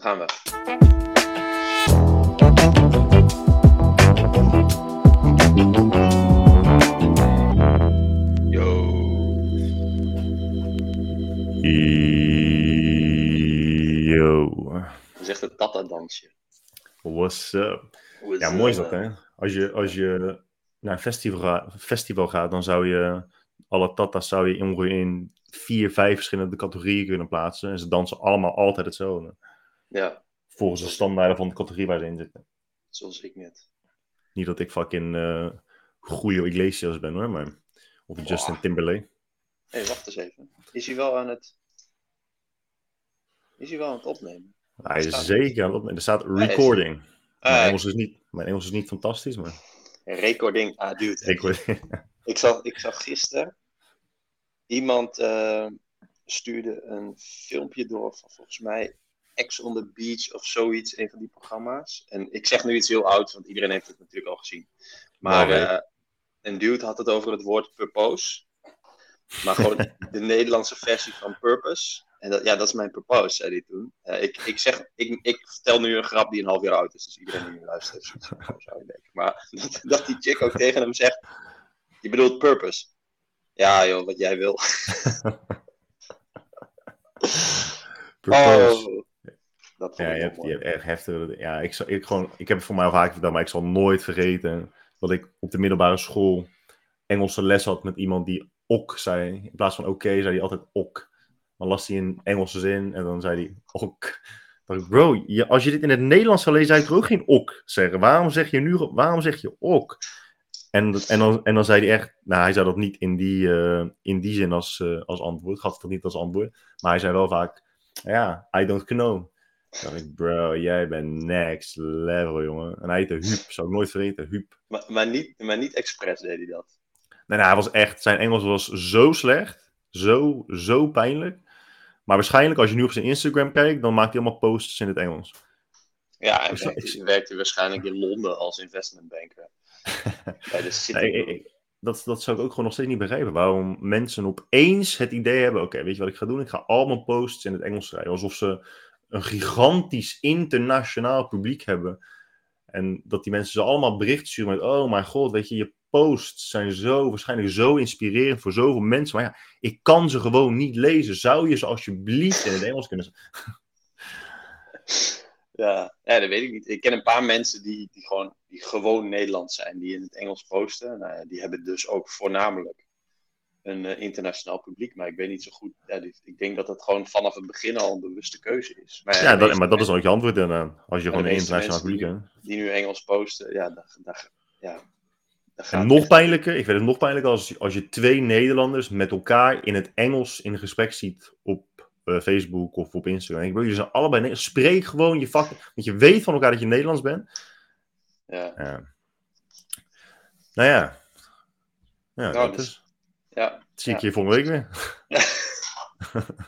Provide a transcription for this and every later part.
Gaan we. Yo. Yo. Zegt het tata-dansje? What's up? Ja, mooi is dat, hè? Als je, als je naar een festival, festival gaat, dan zou je alle tatas zou je in vier, vijf verschillende categorieën kunnen plaatsen. En ze dansen allemaal altijd hetzelfde. Ja, Volgens de standaarden van de categorie waar ze in zitten. zoals ik net. Niet dat ik fucking eh Julio Iglesias ben, hoor. Maar, of Justin. Timberlake. Hé, hey, wacht eens even. Is hij wel aan het... Is hij wel aan het opnemen? Hij is Staat- zeker aan het opnemen. Er staat recording. Mijn, Ah, Engels is niet, mijn Engels is niet fantastisch, maar... recording. Ah, dude. Ik, word- Ik zag, ik zag gisteren iemand eh, stuurde een filmpje door van volgens mij Ex on the Beach of zoiets, een van die programma's. En ik zeg nu iets heel ouds, want iedereen heeft het natuurlijk al gezien. Maar eh, een dude had het over het woord purpose. Maar gewoon de Nederlandse versie van purpose. En dat, ja, dat is mijn purpose, zei hij toen. Eh, ik, ik, zeg, ik, ik vertel nu een grap die een half jaar oud is, dus iedereen die nu luistert, zou je denken. Maar dat, dat die chick ook tegen hem zegt, je bedoelt purpose. Ja joh, wat jij wil. Purpose. Oh, dat Ja, je hebt, je hebt echt heftige... Ja, ik, zal- ik, gewoon, ik heb het voor mij al vaak verteld, maar ik zal nooit vergeten dat ik op de middelbare school Engelse les had met iemand die ok zei. In plaats van oké, zei hij altijd ok. Dan las hij een Engelse zin en dan zei hij ok. Dan bro, je, als je dit in het Nederlands zou lezen, zou je toch ook geen ok zeggen? Waarom zeg je nu, waarom zeg je ok? En, dat- en, dan, en dan zei hij echt, nou hij zei dat niet in die, eh, in die zin als, eh, als antwoord, gaf het toch niet als antwoord, maar hij zei wel vaak, ja, I don't know. Dan dacht ik, bro, jij bent next level, jongen. En hij heette Huub, zou ik nooit vergeten, Huub. Maar, maar, niet, maar niet expres deed hij dat. Nee, nou, hij was echt, zijn Engels was zo slecht, zo, zo pijnlijk. Maar waarschijnlijk, als je nu op zijn Instagram kijkt, dan maakt hij allemaal posts in het Engels. Ja, hij Ik snap- werkte, werkte waarschijnlijk in Londen als investmentbanker. Bij de City. Nee, ik- dat, dat zou ik ook gewoon nog steeds niet begrijpen. Waarom mensen opeens het idee hebben: oké, weet je wat ik ga doen? Ik ga allemaal posts in het Engels schrijven. Alsof ze een gigantisch internationaal publiek hebben. En dat die mensen ze allemaal berichten sturen met: oh mijn god, weet je, je posts zijn zo waarschijnlijk zo inspirerend voor zoveel mensen. Maar ja, ik kan ze gewoon niet lezen. Zou je ze alsjeblieft in het Engels kunnen Ja, ja, dat weet ik niet. Ik ken een paar mensen die, die, gewoon, die gewoon Nederlands zijn, die in het Engels posten. Nou, die hebben dus ook voornamelijk een eh, internationaal publiek. Maar ik weet niet zo goed. Ja, ik denk dat het gewoon vanaf het begin al een bewuste keuze is. Maar, Ja, dat, maar dat is ook je antwoord inderdaad. Als je gewoon een internationaal publiek hebt. Die nu Engels posten, ja, daar, daar, ja, En nog pijnlijker, ik vind het nog pijnlijker als, als je twee Nederlanders met elkaar in het Engels in gesprek ziet op eh, Facebook of op Instagram. Ik wil jullie zijn allebei Ne- Spreek gewoon je vak, want je weet van elkaar dat je Nederlands bent. Ja, Ja. Nou ja. Ja, Nou, dat dus- is. Ja. zie ik je volgende week weer.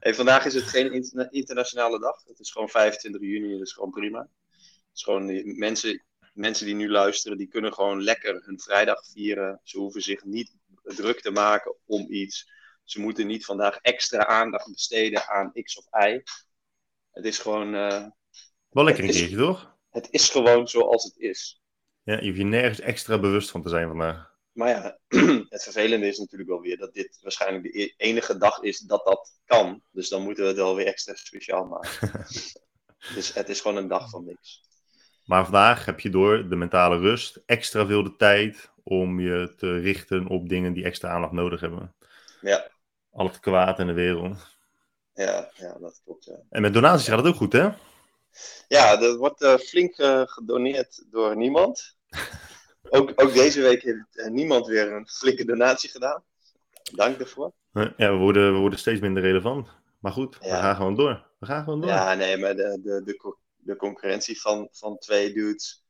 Hey, vandaag is het geen interna- internationale dag. Het is gewoon 25 juni, dat is gewoon prima. Het is gewoon die mensen, mensen die nu luisteren, die kunnen gewoon lekker hun vrijdag vieren. Ze hoeven zich niet druk te maken om iets. Ze moeten niet vandaag extra aandacht besteden aan X of Y. Het is gewoon, eh, Wel lekker een keertje, toch? het is gewoon zoals het is. Ja, je hoeft je nergens extra bewust van te zijn vandaag. Maar ja, het vervelende is natuurlijk wel weer dat dit waarschijnlijk de e- enige dag is dat dat kan. Dus dan moeten we het wel weer extra speciaal maken. dus het is gewoon een dag van niks. Maar vandaag heb je door de mentale rust extra veel de tijd om je te richten op dingen die extra aandacht nodig hebben. Ja, Al het kwaad in de wereld. ja, ja dat klopt. Ja, En met donaties gaat het ook goed, hè? ja er wordt eh, flink eh, gedoneerd door niemand. Ook, ook deze week heeft eh, niemand weer een flinke donatie gedaan. Dank daarvoor. Ja, we worden, we worden steeds minder relevant. Maar goed, we gaan gewoon door. We gaan gewoon door. Ja, nee, maar de, de, de, de concurrentie van, van twee dudes,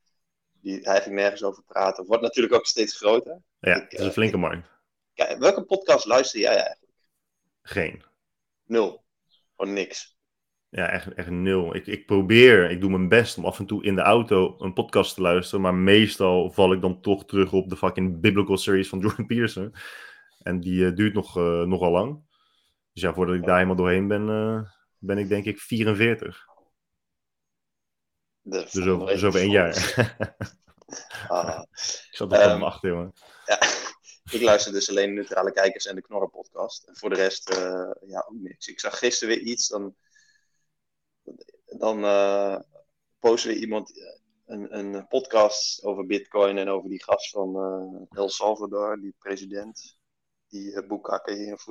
die eigenlijk nergens over praten, wordt natuurlijk ook steeds groter. Ja, ik, het is een eh, flinke markt. Kijk, welke podcast luister jij eigenlijk? Geen. Nul. Gewoon niks. Ja, echt, echt nul. Ik, ik probeer, ik doe mijn best om af en toe in de auto een podcast te luisteren. Maar meestal val ik dan toch terug op de fucking Biblical Series van Jordan Peterson. En die eh, duurt nog, eh, nogal lang. Dus ja, voordat ik daar helemaal doorheen ben, eh, ben ik denk ik 44. De Dus over, dus over één jaar. Ah. ik zat er Ehm, um, achter, jongen. Ja, ik luister dus alleen Neutrale Kijkers en de Knorren podcast. En voor de rest, ja, ook niks. Ik zag gisteren weer iets, dan, dan uh, postte weer iemand eh, een, een podcast over bitcoin en over die gast van uh, El Salvador, die president. Die uh, boekhakker hier,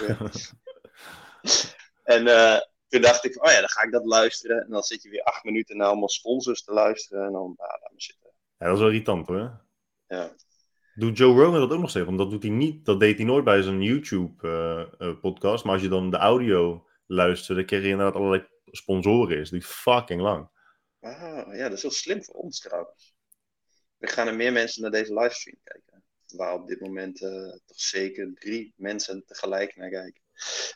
weer. en uh, toen dacht ik, oh ja, dan ga ik dat luisteren. En dan zit je weer acht minuten naar allemaal sponsors te luisteren. En dan, laat me zitten. Ja, dat is wel irritant hoor. Ja. Doet Joe Rogan dat ook nog steeds? Want dat doet hij niet. Dat deed hij nooit bij zijn YouTube-podcast. Uh, maar als je dan de audio luistert, dan krijg je inderdaad allerlei sponsoren. Is die fucking lang. Ah, ja, dat is heel slim voor ons trouwens. Er gaan er meer mensen naar deze livestream kijken. Waar op dit moment uh, toch zeker drie mensen tegelijk naar kijken.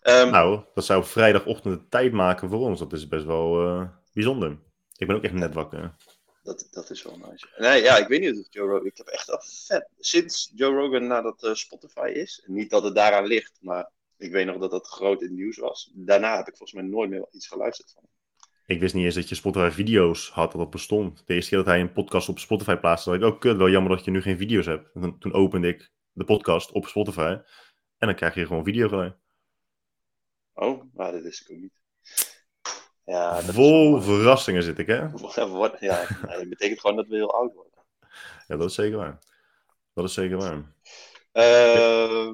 Um, nou, dat zou vrijdagochtend de tijd maken voor ons. Dat is best wel uh, bijzonder. Ik ben ook echt net wakker. Dat, dat is wel nice. Nee, ja, ik weet niet of Joe Rogan... Ik heb echt al vet... Sinds Joe Rogan nadat uh, Spotify is... Niet dat het daaraan ligt, maar ik weet nog dat dat groot in het nieuws was. Daarna heb ik volgens mij nooit meer iets geluisterd van ik wist niet eens dat je Spotify video's had, dat dat bestond. De eerste keer dat hij een podcast op Spotify plaatste, dacht ik, oh kut, wel jammer dat je nu geen video's hebt. En toen opende ik de podcast op Spotify en dan krijg je gewoon video gelijk. Oh, nou, dat wist ik ook niet. Ja, Vol verrassingen zit ik, hè? Ja, dat betekent gewoon dat we heel oud worden. Ja, dat is zeker waar. Dat is zeker waar. Uh,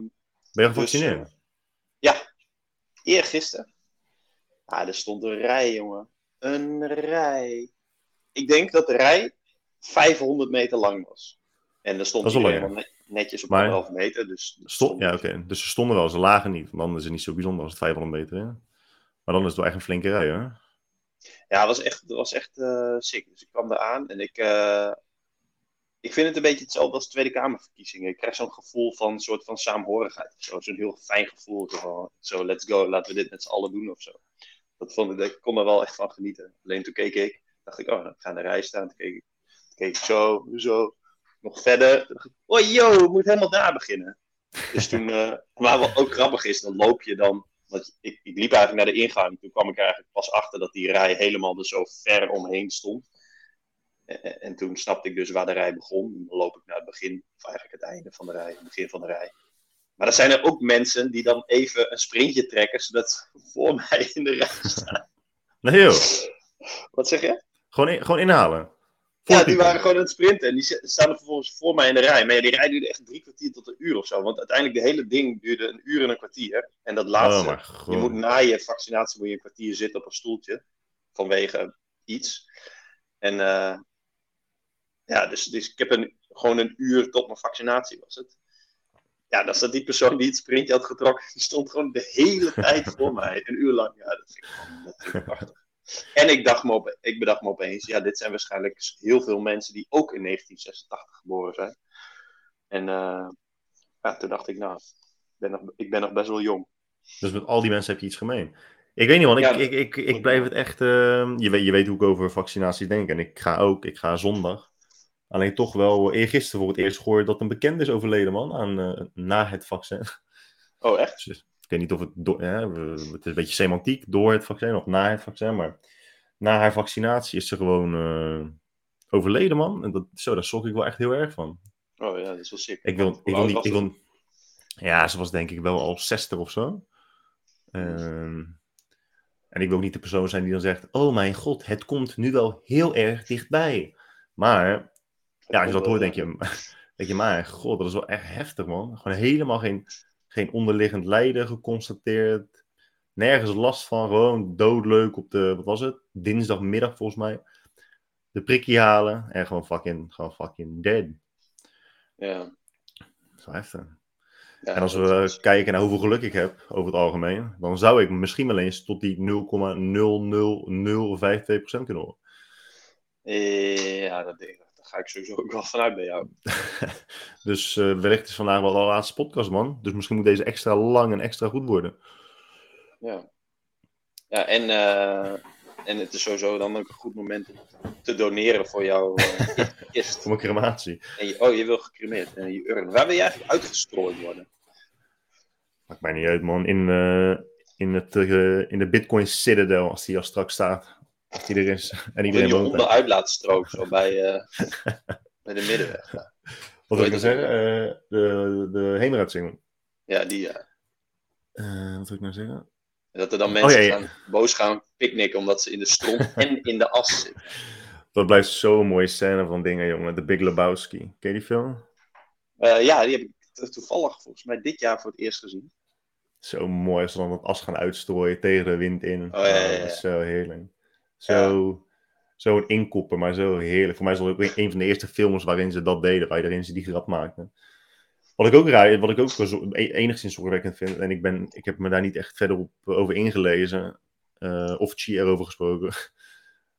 ben je gevaccineerd? Dus, eergisteren. Ah, er stond een rij, jongen. Een rij. Ik denk dat de rij 500 meter lang was. En er stond helemaal netjes op maar, anderhalf meter. Dus, stond, ja, oké. Okay. Dus ze stonden wel, ze lagen niet. Want dan is het niet zo bijzonder als het 500 meter. Hè? Maar dan is het wel echt een flinke rij, hè? Ja, het was echt, het was echt uh, sick. Dus ik kwam eraan en ik, uh, ik vind het een beetje hetzelfde als Tweede Kamerverkiezingen. Ik krijg zo'n gevoel van een soort van saamhorigheid. Zo'n zo heel fijn gevoel. Zo, let's go, laten we dit met z'n allen doen of zo. Dat vond ik, ik kon er wel echt van genieten. Alleen toen keek ik, dacht ik, oh, dan ga de rij staan. Toen keek ik, toen keek ik zo, zo, nog verder. Toen dacht ik, oh ik moet helemaal daar beginnen. Dus toen, uh, maar wat ook grappig is, dan loop je dan, want ik, ik liep eigenlijk naar de ingang. Toen kwam ik eigenlijk pas achter dat die rij helemaal er zo ver omheen stond. En, en toen snapte ik dus waar de rij begon. Dan loop ik naar het begin, of eigenlijk het einde van de rij, het begin van de rij. Maar er zijn er ook mensen die dan even een sprintje trekken, zodat ze voor mij in de rij staan. Nee joh. Wat zeg je? Gewoon, in, gewoon inhalen. Voor ja, die waren gewoon aan het sprinten en die staan er vervolgens voor mij in de rij. Maar ja, die rij duurde echt drie kwartier tot een uur of zo. Want uiteindelijk de hele ding duurde een uur en een kwartier. En dat laatste, oh je moet na je vaccinatie moet je een kwartier zitten op een stoeltje. Vanwege iets. En uh, ja, dus, dus ik heb een, gewoon een uur tot mijn vaccinatie was het. Ja, dat is dat die persoon die het sprintje had getrokken, die stond gewoon de hele tijd voor mij, een uur lang. Ja, dat vind ik gewoon dat vind ik prachtig. En ik, dacht me op, ik bedacht me opeens, ja, dit zijn waarschijnlijk heel veel mensen die ook in 1986 geboren zijn. En uh, ja, toen dacht ik, nou, ik ben, nog, ik ben nog best wel jong. Dus met al die mensen heb je iets gemeen. Ik weet niet, want ik, Ja, ik, ik, ik blijf het echt... eh, je, weet, je weet hoe ik over vaccinaties denk. En ik ga ook, ik ga zondag. Alleen toch wel eergisteren voor het eerst gehoord dat een bekende is overleden, man, aan, eh, na het vaccin. Oh, echt? Dus ik weet niet of het, do- het is een beetje semantiek, door het vaccin of na het vaccin, maar na haar vaccinatie is ze gewoon eh, overleden, man. En dat, zo, daar schrok ik wel echt heel erg van. Oh ja, dat is wel sick. Ik wil, ik wil niet, ik wil, ja, ze was denk ik wel al 60 of zo. Ehm, en ik wil ook niet de persoon zijn die dan zegt, oh mijn god, het komt nu wel heel erg dichtbij. Maar, ja, als je dat hoort, denk je, denk je, maar god, dat is wel echt heftig, man. Gewoon helemaal geen, geen onderliggend lijden geconstateerd. Nergens last van, gewoon doodleuk op de, wat was het? Dinsdagmiddag volgens mij. De prikkie halen en gewoon fucking, gewoon fucking dead. Ja. Wel heftig. ja En als we is- kijken naar hoeveel geluk ik heb over het algemeen, dan zou ik misschien wel eens tot die 0,00052% kunnen horen. Ja, dat denk ik. Ga ik sowieso ook wel vanuit bij jou. Dus eh, wellicht is vandaag wel de laatste podcast, man. Dus misschien moet deze extra lang en extra goed worden. Ja. Ja, en, eh, en het is sowieso dan ook een goed moment om te doneren voor jouw eh, kist. Voor mijn crematie. En je, oh, je wil gecremeerd en je urn. Waar wil je eigenlijk uitgestrooid worden? Maakt mij niet uit, man. In, in, het, in de Bitcoin Citadel, als die al straks staat. Er is. En iedereen woont daar. onderuitlaatstrook, zo bij, eh, bij de middenweg. Wat wil ik nou zeggen? Eh, de, de Heemraadsingel. ja die ja. Eh, wat wil ik nou zeggen? Dat er dan mensen Oh, ja, ja. gaan, boos gaan picknicken omdat ze in de stront en in de as zitten. Dat blijft zo'n mooie scène van dingen, jongen. The Big Lebowski. Ken je die film? Ja, die heb ik to- toevallig volgens mij dit jaar voor het eerst gezien. Zo mooi als ze dan het as gaan uitstrooien tegen de wind in. Oh, ja, ja, ja. dat is zo heerlijk. Zo, Zo'n inkoppen, maar zo heerlijk. Voor mij is dat ook een een van de eerste films waarin ze dat deden, waarin ze die grap maakten. Wat ik ook, raar, wat ik ook zo- e- enigszins zorgwekkend vind, en ik, ben, ik heb me daar niet echt verder op, over ingelezen, eh, of Chi erover gesproken.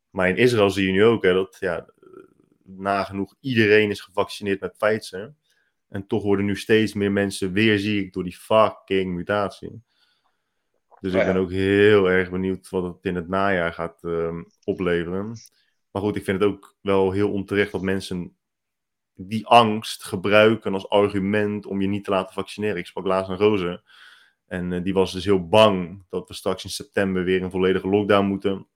Maar in Israël zie je nu ook hè, dat ja, eh, nagenoeg iedereen is gevaccineerd met Pfizer. En toch worden nu steeds meer mensen weer ziek door die fucking mutatie. Dus Oh ik ja. ben ook heel erg benieuwd wat het in het najaar gaat ehm, opleveren. Maar goed, ik vind het ook wel heel onterecht dat mensen die angst gebruiken als argument om je niet te laten vaccineren. Ik sprak laatst een roze. En eh, die was dus heel bang dat we straks in september weer een volledige lockdown moeten.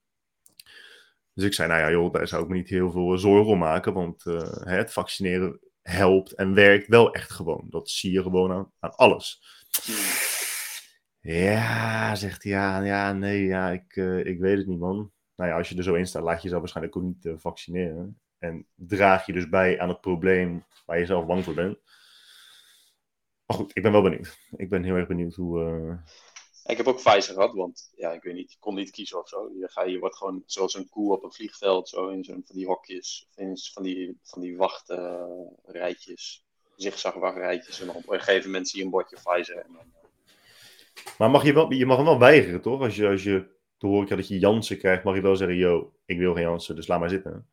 Dus ik zei, nou ja, joh, daar zou ik me niet heel veel zorgen om maken. Want eh, het vaccineren helpt en werkt wel echt gewoon. Dat zie je gewoon aan, aan alles. Ja, zegt hij, ja, ja, nee, ja, ik, eh, ik weet het niet, man. Nou ja, als je er zo in staat, laat je jezelf waarschijnlijk ook niet eh, vaccineren. En draag je dus bij aan het probleem waar je zelf bang voor bent. Maar goed, ik ben wel benieuwd. Ik ben heel erg benieuwd hoe... eh, Ik heb ook Pfizer gehad, want ja, ik weet niet, ik kon niet kiezen of zo. Je, ga, je wordt gewoon zoals een koe op een vliegveld, zo in zo'n van die hokjes, in van die, van die wachtrijtjes, zigzagwachtrijtjes. En op een gegeven moment zie je een bordje Pfizer. En dan, Maar mag je, wel, je mag hem wel weigeren, toch? Als je, als je te horen krijgt dat je Jansen krijgt, mag je wel zeggen, yo, ik wil geen Jansen, dus laat maar zitten.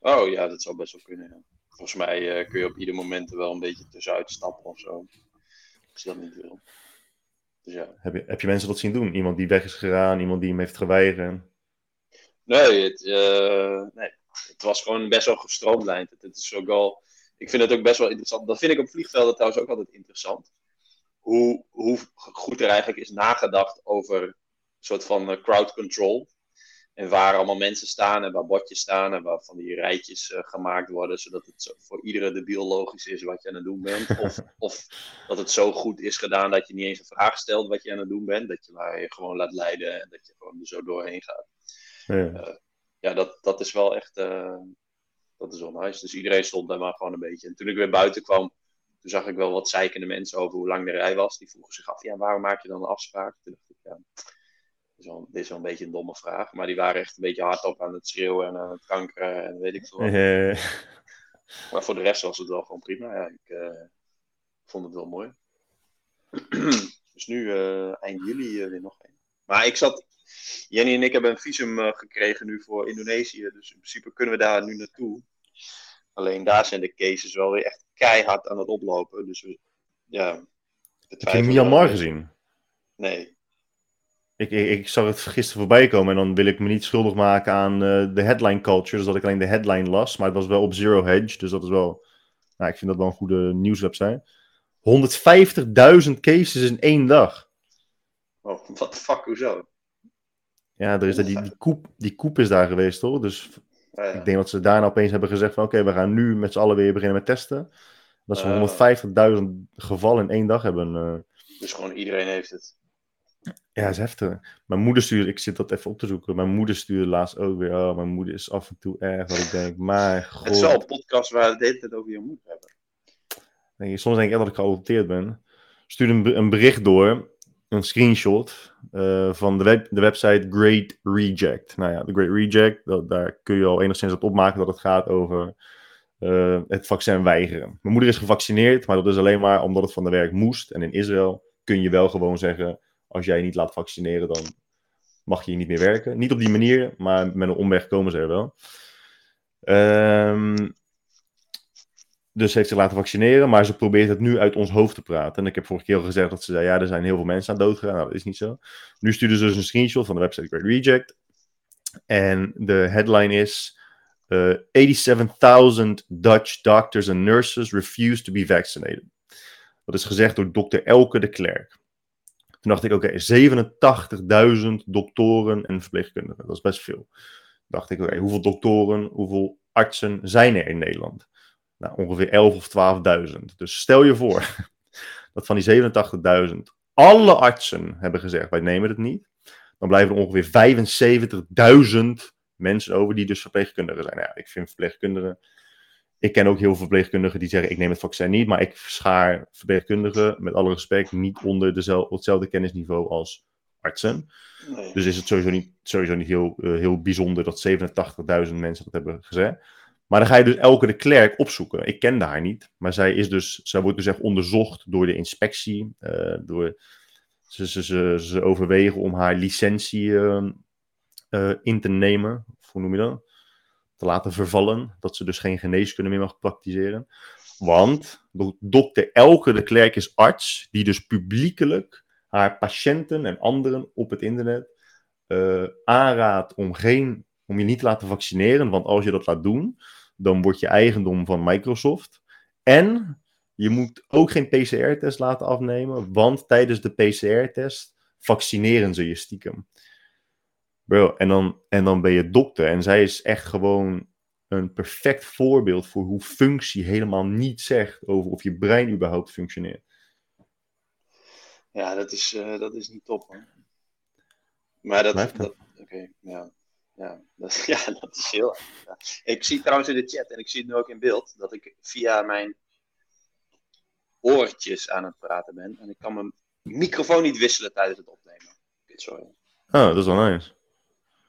oh ja, dat zou best wel kunnen. ja. Volgens mij eh, kun je op ieder moment er wel een beetje tussenuit stappen of zo. Als je dat niet wil. Dus ja. Heb je, heb je mensen dat zien doen? Iemand die weg is gegaan, iemand die hem heeft geweigerd? Nee, het, eh, nee, het was gewoon best wel gestroomlijnd. Het, het is ook wel, ik vind het ook best wel interessant. Dat vind ik op vliegvelden trouwens ook altijd interessant. Hoe, hoe goed er eigenlijk is nagedacht over een soort van eh, crowd control. En waar allemaal mensen staan en waar bordjes staan en waar van die rijtjes eh, gemaakt worden. Zodat het voor iedere debiel logisch is wat je aan het doen bent. Of, of dat het zo goed is gedaan dat je niet eens een vraag stelt wat je aan het doen bent. Dat je maar je gewoon laat leiden en dat je gewoon er zo doorheen gaat Ja. ja, dat, dat is wel echt. eh, dat is wel nice. Dus iedereen stond daar maar gewoon een beetje. En toen ik weer buiten kwam, toen zag ik wel wat zeikende mensen over hoe lang de rij was. Die vroegen zich af: ja, waarom maak je dan een afspraak? Toen dacht ik, ja, dit is, wel, dit is wel een beetje een domme vraag. Maar die waren echt een beetje hardop aan het schreeuwen en aan het kankeren en weet ik veel. wat. Maar voor de rest was het wel gewoon prima. Ja, ik eh, vond het wel mooi. dus nu eh, eind juli eh, weer nog één. Maar ik zat. Jenny en ik hebben een visum gekregen nu voor Indonesië. Dus in principe kunnen we daar nu naartoe. Alleen daar zijn de cases wel weer echt keihard aan het oplopen. Dus we, ja. heb je Myanmar gezien? Nee. Ik, ik, ik zag het gisteren voorbij komen en dan wil ik me niet schuldig maken aan eh, de headline culture. Dus dat ik alleen de headline las. Maar het was wel op Zero Hedge. Dus dat is wel. Nou, ik vind dat wel een goede nieuwswebsite. 150.000 cases in één dag. Oh, wat de fuck, hoezo? Ja, er is die, die, koep, die koep is daar geweest, toch? Dus ja. ik denk dat ze daarna opeens hebben gezegd van... Oké, we gaan nu met z'n allen weer beginnen met testen. Dat ze Ah. 150.000 gevallen in één dag hebben. eh. Dus gewoon iedereen heeft het. Ja, dat is heftig. Mijn moeder stuurde, ik zit dat even op te zoeken. Mijn moeder stuurde laatst ook weer. Oh, mijn moeder is af en toe erg. Dat ik denk, maar god. Het is wel een podcast waar we het de hele tijd over je moeder hebben. Nee, soms denk ik echt dat ik geadopteerd ben. Stuur een, een bericht door, een screenshot eh, van de, web, de website Great Reject. Nou ja, de Great Reject, dat, daar kun je al enigszins op opmaken dat het gaat over eh, het vaccin weigeren. Mijn moeder is gevaccineerd, maar dat is alleen maar omdat het van de werk moest. En in Israël kun je wel gewoon zeggen, als jij je niet laat vaccineren, dan mag je niet meer werken. Niet op die manier, maar met een omweg komen ze er wel. Ehm dus heeft zich laten vaccineren, maar ze probeert het nu uit ons hoofd te praten. En ik heb vorige keer al gezegd dat ze zei, ja, er zijn heel veel mensen aan dood gegaan. Nou, dat is niet zo. Nu stuurde ze dus een screenshot van de website Great Reject. En de headline is... eh, 87.000 Dutch doctors and nurses refuse to be vaccinated. Dat is gezegd door dokter Elke de Klerk. Toen dacht ik, oké, 87.000 doktoren en verpleegkundigen. Dat is best veel. dacht ik, oké, hoeveel doktoren, hoeveel artsen zijn er in Nederland? Nou, ongeveer 11 of 12.000. Dus stel je voor dat van die 87.000 alle artsen hebben gezegd, wij nemen het niet. Dan blijven er ongeveer 75.000 mensen over die dus verpleegkundigen zijn. Nou ja, ik vind verpleegkundigen ik ken ook heel veel verpleegkundigen die zeggen: ik neem het vaccin niet, maar ik schaar verpleegkundigen met alle respect niet onder dezelfde, hetzelfde kennisniveau als artsen. Nee. Dus is het sowieso niet, sowieso niet heel, uh, heel bijzonder dat 87.000 mensen dat hebben gezegd. Maar dan ga je dus elke de klerk opzoeken. Ik ken haar niet, maar zij, is dus, zij wordt dus echt onderzocht door de inspectie. Uh, door, ze, ze, ze, ze, overwegen om haar licentie uh, in te nemen. Hoe noem je dat? te laten vervallen. Dat ze dus geen geneeskunde meer mag praktiseren. Want dokter Elke de Klerk is arts, die dus publiekelijk haar patiënten en anderen op het internet uh, aanraadt om, geen, om je niet te laten vaccineren. Want als je dat laat doen, dan word je eigendom van Microsoft. En je moet ook geen PCR-test laten afnemen, want tijdens de PCR-test vaccineren ze je stiekem. Bro, en dan, en dan ben je dokter. En zij is echt gewoon een perfect voorbeeld voor hoe functie helemaal niet zegt over of je brein überhaupt functioneert. Ja, dat is, uh, dat is niet top hoor. Maar dat. dat Oké, ja. Ja dat, ja, dat is heel. Ja. Ik zie trouwens in de chat en ik zie het nu ook in beeld dat ik via mijn oortjes aan het praten ben. En ik kan mijn microfoon niet wisselen tijdens het opnemen. Sorry. Oh, dat is wel nice.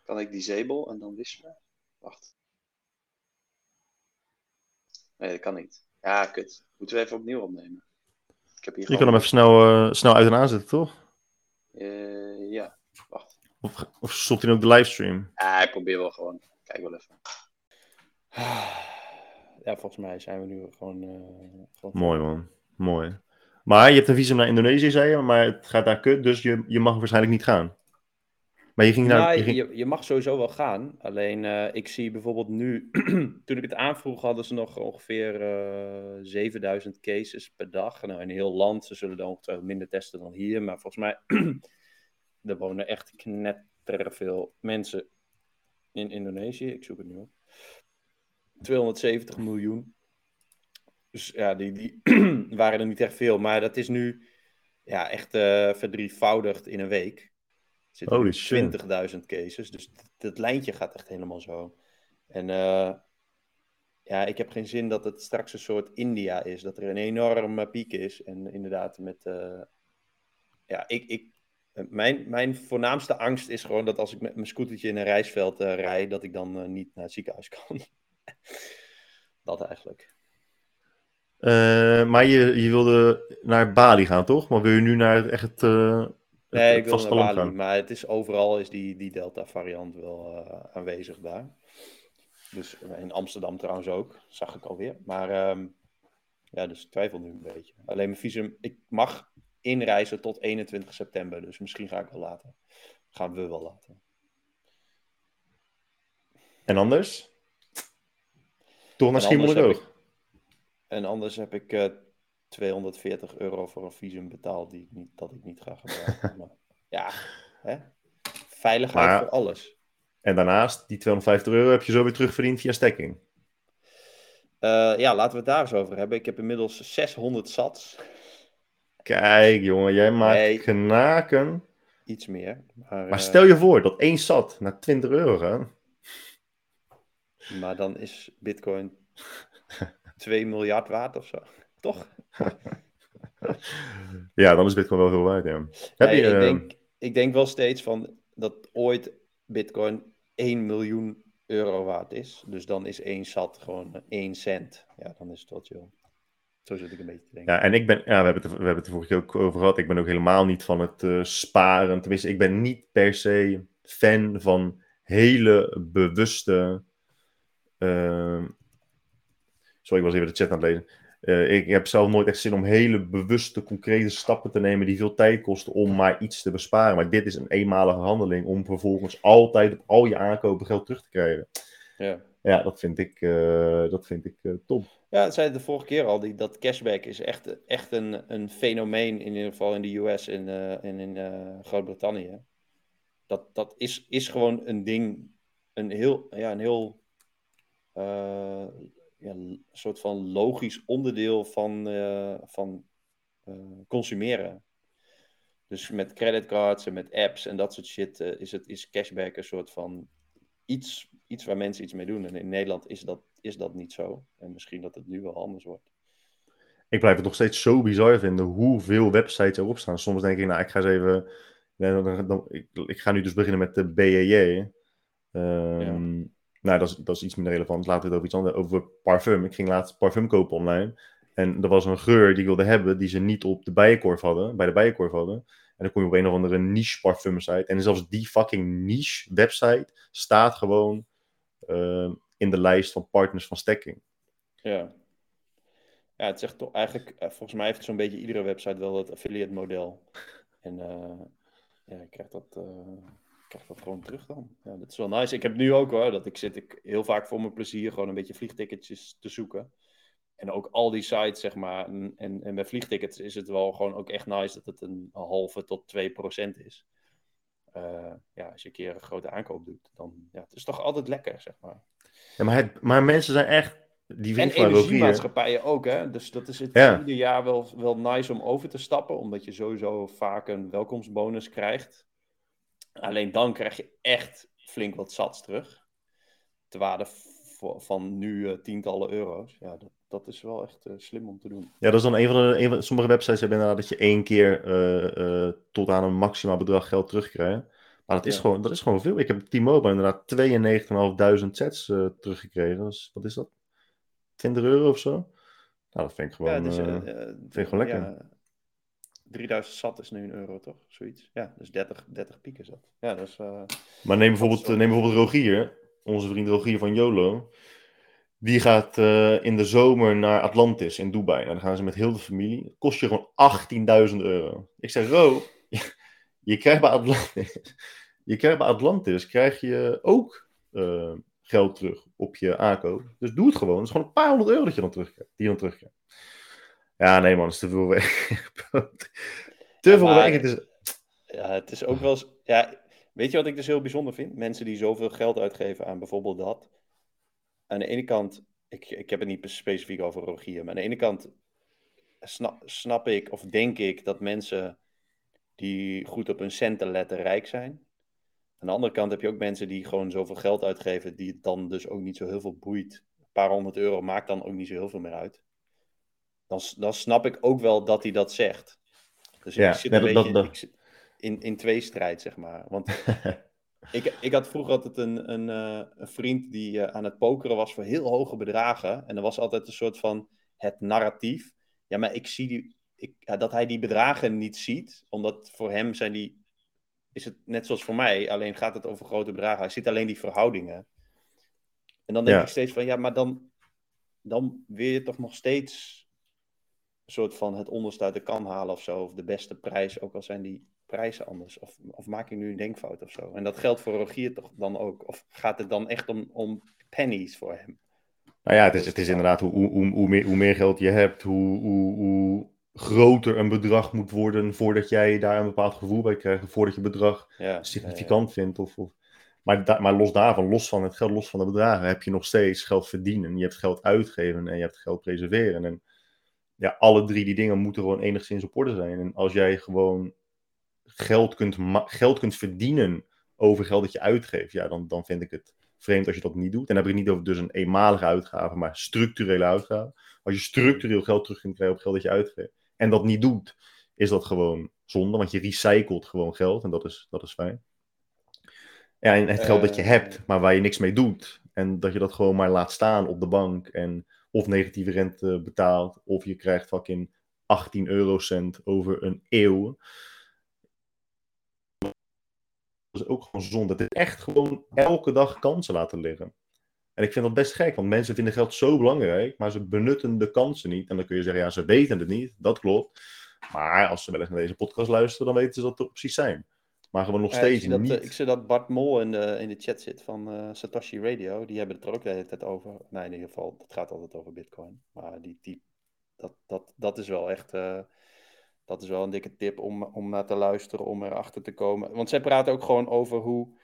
Kan ik disable en dan wisselen? Wacht. Nee, dat kan niet. Ja, kut. Moeten we even opnieuw opnemen. Ik heb hier Je kan hem even snel, uh, snel uit en aanzetten, toch? Uh, ja. Of, of stopt hij ook de livestream? Ja, ik probeer wel gewoon. Kijk wel even. Ja, volgens mij zijn we nu gewoon... Uh, gewoon... Mooi, man. Mooi. Maar je hebt een visum naar Indonesië, zei je, maar het gaat daar kut, dus je, je mag waarschijnlijk niet gaan. Maar je ging naar. Nou, je, je, mag sowieso wel gaan. Alleen uh, ik zie bijvoorbeeld nu, toen ik het aanvroeg, hadden ze nog ongeveer uh, eh, 7000 cases per dag. Nou, in heel land, ze zullen dan minder testen dan hier. Maar volgens mij, er wonen echt knetterveel mensen in Indonesië. Ik zoek het nu op. 270 miljoen. Dus ja, die, die waren er niet echt veel. Maar dat is nu ja, echt uh, verdrievoudigd in een week zitten 20.000 cases. Dus dat lijntje gaat echt helemaal zo. En uh, ja, ik heb geen zin dat het straks een soort India is. Dat er een enorme piek is. En inderdaad met... Uh, ja, ik, ik, mijn, mijn voornaamste angst is gewoon dat als ik met mijn scootertje in een reisveld uh, rijd, dat ik dan uh, niet naar het ziekenhuis kan. dat eigenlijk. Uh, maar je, je wilde naar Bali gaan, toch? Maar wil je nu naar echt Nee, ik wil naar Bali, maar het is, overal is die, die Delta-variant wel aanwezig daar. Dus in Amsterdam trouwens ook, zag ik alweer. Maar um, ja, dus ik twijfel nu een beetje. Alleen mijn visum, ik mag inreizen tot 21 september, dus misschien ga ik wel later. Gaan we wel later. En anders? Toch naar Schiermonnikoog? En anders heb ik uh, 240 euro voor een visum betaald die ik niet, dat ik niet ga gebruiken. maar, ja, hè? veiligheid voor alles. En daarnaast, die 250 euro heb je zo weer terugverdiend via stekking. Uh, ja, laten we het daar eens over hebben. Ik heb inmiddels 600 sats. Kijk, jongen, jij maakt nee, knaken. Iets meer. Maar, maar stel je voor dat één sat naar 20 euro. Maar dan is Bitcoin 2 miljard waard of zo. Toch? ja, dan is Bitcoin wel veel waard, ja. Heb je, ik, ehm, denk, ik denk wel steeds van dat ooit Bitcoin 1 miljoen euro waard is. Dus dan is één sat gewoon 1 cent. Ja, dan is het wat chill. Zo zit ik een beetje te denken. Ja, en ik ben, ja, we hebben het, we hebben het er vorige keer ook over gehad. Ik ben ook helemaal niet van het uh, sparen. Tenminste, ik ben niet per se fan van hele bewuste. Uh, sorry, ik was even de chat aan het lezen. Uh, ik heb zelf nooit echt zin om hele bewuste, concrete stappen te nemen die veel tijd kosten om maar iets te besparen. Maar dit is een eenmalige handeling om vervolgens altijd op al je aankopen geld terug te krijgen. Ja, ja dat vind ik, uh, dat vind ik top. Ja, dat zei de vorige keer al. Die, dat cashback is echt, echt een, een fenomeen, in ieder geval in de US en, uh, en in uh, Groot-Brittannië. Dat, dat is, is gewoon een ding, een heel, ja, een heel ja, soort van logisch onderdeel van, van consumeren. Dus met creditcards en met apps en dat soort shit is, het, is cashback een soort van iets, iets waar mensen iets mee doen. En in Nederland is dat, is dat niet zo. En misschien dat het nu wel anders wordt. Ik blijf het nog steeds zo bizar vinden hoeveel websites erop staan. Soms denk ik, nou, ik ga eens even. ik, ik, ga nu dus beginnen met de BJJ. Um, Nou, dat is, dat is iets minder relevant. Laten we het over iets anders over parfum. Ik ging laatst parfum kopen online. En er was een geur die ik wilde hebben, die ze niet op de bijenkorf hadden, bij de bijenkorf hadden. En dan kom je op een of andere niche parfum site. En zelfs die fucking niche website staat gewoon uh, in de lijst van partners van Stekking. Ja. Ja, het zegt toch eigenlijk, eh, volgens mij heeft zo'n beetje iedere website wel dat affiliate model. En uh, ja, ik krijg dat, uh, ik krijg dat gewoon terug dan. Ja, dat is wel nice. Ik heb nu ook hoor, dat ik zit ik heel vaak voor mijn plezier gewoon een beetje vliegticketjes te zoeken. En ook al die sites, zeg maar. En, en, en bij vliegtickets is het wel gewoon ook echt nice dat het een halve tot 2 procent is. Uh, ja, als je een keer een grote aankoop doet, dan ja, het is toch altijd lekker, zeg maar. Ja, maar, het, maar mensen zijn echt. Die en energiemaatschappijen ook, hè? Dus dat is het ja. ieder jaar wel, wel nice om over te stappen, omdat je sowieso vaak een welkomstbonus krijgt. Alleen dan krijg je echt flink wat sats terug. Te waarde van nu uh, tientallen euro's. Ja, dat, dat is wel echt uh, slim om te doen. Ja, dat is dan een van de. Een van, sommige websites hebben inderdaad dat je één keer uh, tot aan een maximaal bedrag geld terugkrijgt. Maar dat is, ja. gewoon, dat is gewoon veel. Ik heb T-Mobile inderdaad 92.500 sets teruggekregen. Dus wat is dat? 20 euro of zo? Nou, dat vind ik gewoon, ja, dus, vind ik gewoon lekker. Ja, 3000 zat is nu een euro, toch? Zoiets. Ja, dus 30, 30 piek is dat. Ja, dat is, maar neem bijvoorbeeld, neem bijvoorbeeld Rogier, onze vriend Rogier van YOLO. Die gaat uh, in de zomer naar Atlantis in Dubai. En dan gaan ze met heel de familie. Kost je gewoon 18.000 euro. Ik zeg, Ro, je, krijgt bij Atlantis, je krijgt bij Atlantis krijg je ook uh, geld terug op je aankoop. Dus doe het gewoon. Het is gewoon een paar honderd euro dat je dan terugkrijgt. Die je dan terugkrijgt. Ja, nee man, dat is te veel weg. te ja, veel weg. Het is... Ja, het is ook wel eens... Ja, weet je wat ik dus heel bijzonder vind? Mensen die zoveel geld uitgeven aan bijvoorbeeld dat aan de ene kant, ik, ik heb het niet specifiek over Rogier, maar aan de ene kant snap, snap ik of denk ik dat mensen die goed op hun centen letten rijk zijn. Aan de andere kant heb je ook mensen die gewoon zoveel geld uitgeven, die het dan dus ook niet zo heel veel boeit. Een paar honderd euro maakt dan ook niet zo heel veel meer uit. Dan, dan snap ik ook wel dat hij dat zegt. Dus ja, ik zit een beetje dat, dat... in, in twee strijd, zeg maar. Want Ik, ik had vroeger altijd een, een, uh, een vriend die uh, aan het pokeren was voor heel hoge bedragen. En er was altijd een soort van het narratief. Ja, maar ik zie die, ik, dat hij die bedragen niet ziet. Omdat voor hem zijn die, is het net zoals voor mij, alleen gaat het over grote bedragen. Hij ziet alleen die verhoudingen. En dan denk ja. ik steeds van, ja, maar dan, dan wil je toch nog steeds een soort van het onderste uit de kan halen of zo. Of de beste prijs, ook al zijn die prijzen anders? Of, of maak ik nu een denkfout of zo? En dat geldt voor Rogier toch dan ook? Of gaat het dan echt om, om pennies voor hem? Nou ja, het is, het is inderdaad hoe, hoe, hoe, meer, hoe meer geld je hebt, hoe, hoe, hoe groter een bedrag moet worden voordat jij daar een bepaald gevoel bij krijgt. Voordat je bedrag ja, significant ja, vindt. Of, of, maar, da, maar los daarvan, los van het geld, los van de bedragen, heb je nog steeds geld verdienen. Je hebt geld uitgeven en je hebt geld preserveren. En ja, alle drie die dingen moeten gewoon enigszins op orde zijn. En als jij gewoon geld kunt, geld kunt verdienen over geld dat je uitgeeft, ja, dan, dan vind ik het vreemd als je dat niet doet. En dan heb ik het niet over dus een eenmalige uitgave, maar structurele uitgave. Als je structureel geld terug kunt krijgen op geld dat je uitgeeft en dat niet doet, is dat gewoon zonde, want je recycelt gewoon geld en dat is, dat is fijn. Ja, en het geld dat je eh, hebt, maar waar je niks mee doet. En dat je dat gewoon maar laat staan op de bank en of negatieve rente betaalt, of je krijgt fucking 18 eurocent over een eeuw is ook gewoon zonde. Het is echt gewoon elke dag kansen laten liggen. En ik vind dat best gek, want mensen vinden geld zo belangrijk, maar ze benutten de kansen niet. En dan kun je zeggen, ja, ze weten het niet. Dat klopt. Maar als ze wel eens naar deze podcast luisteren, dan weten ze dat er precies zijn. Maar gewoon nog steeds ik zie niet. Dat, ik zie dat Bart Mol in de, in de chat zit van Satoshi Radio. Die hebben het er ook de hele tijd over. Nee, in ieder geval, het gaat altijd over Bitcoin. Maar die, die, dat, dat, dat is wel echt dat is wel een dikke tip om, om naar te luisteren, om erachter te komen. Want zij praten ook gewoon over hoe,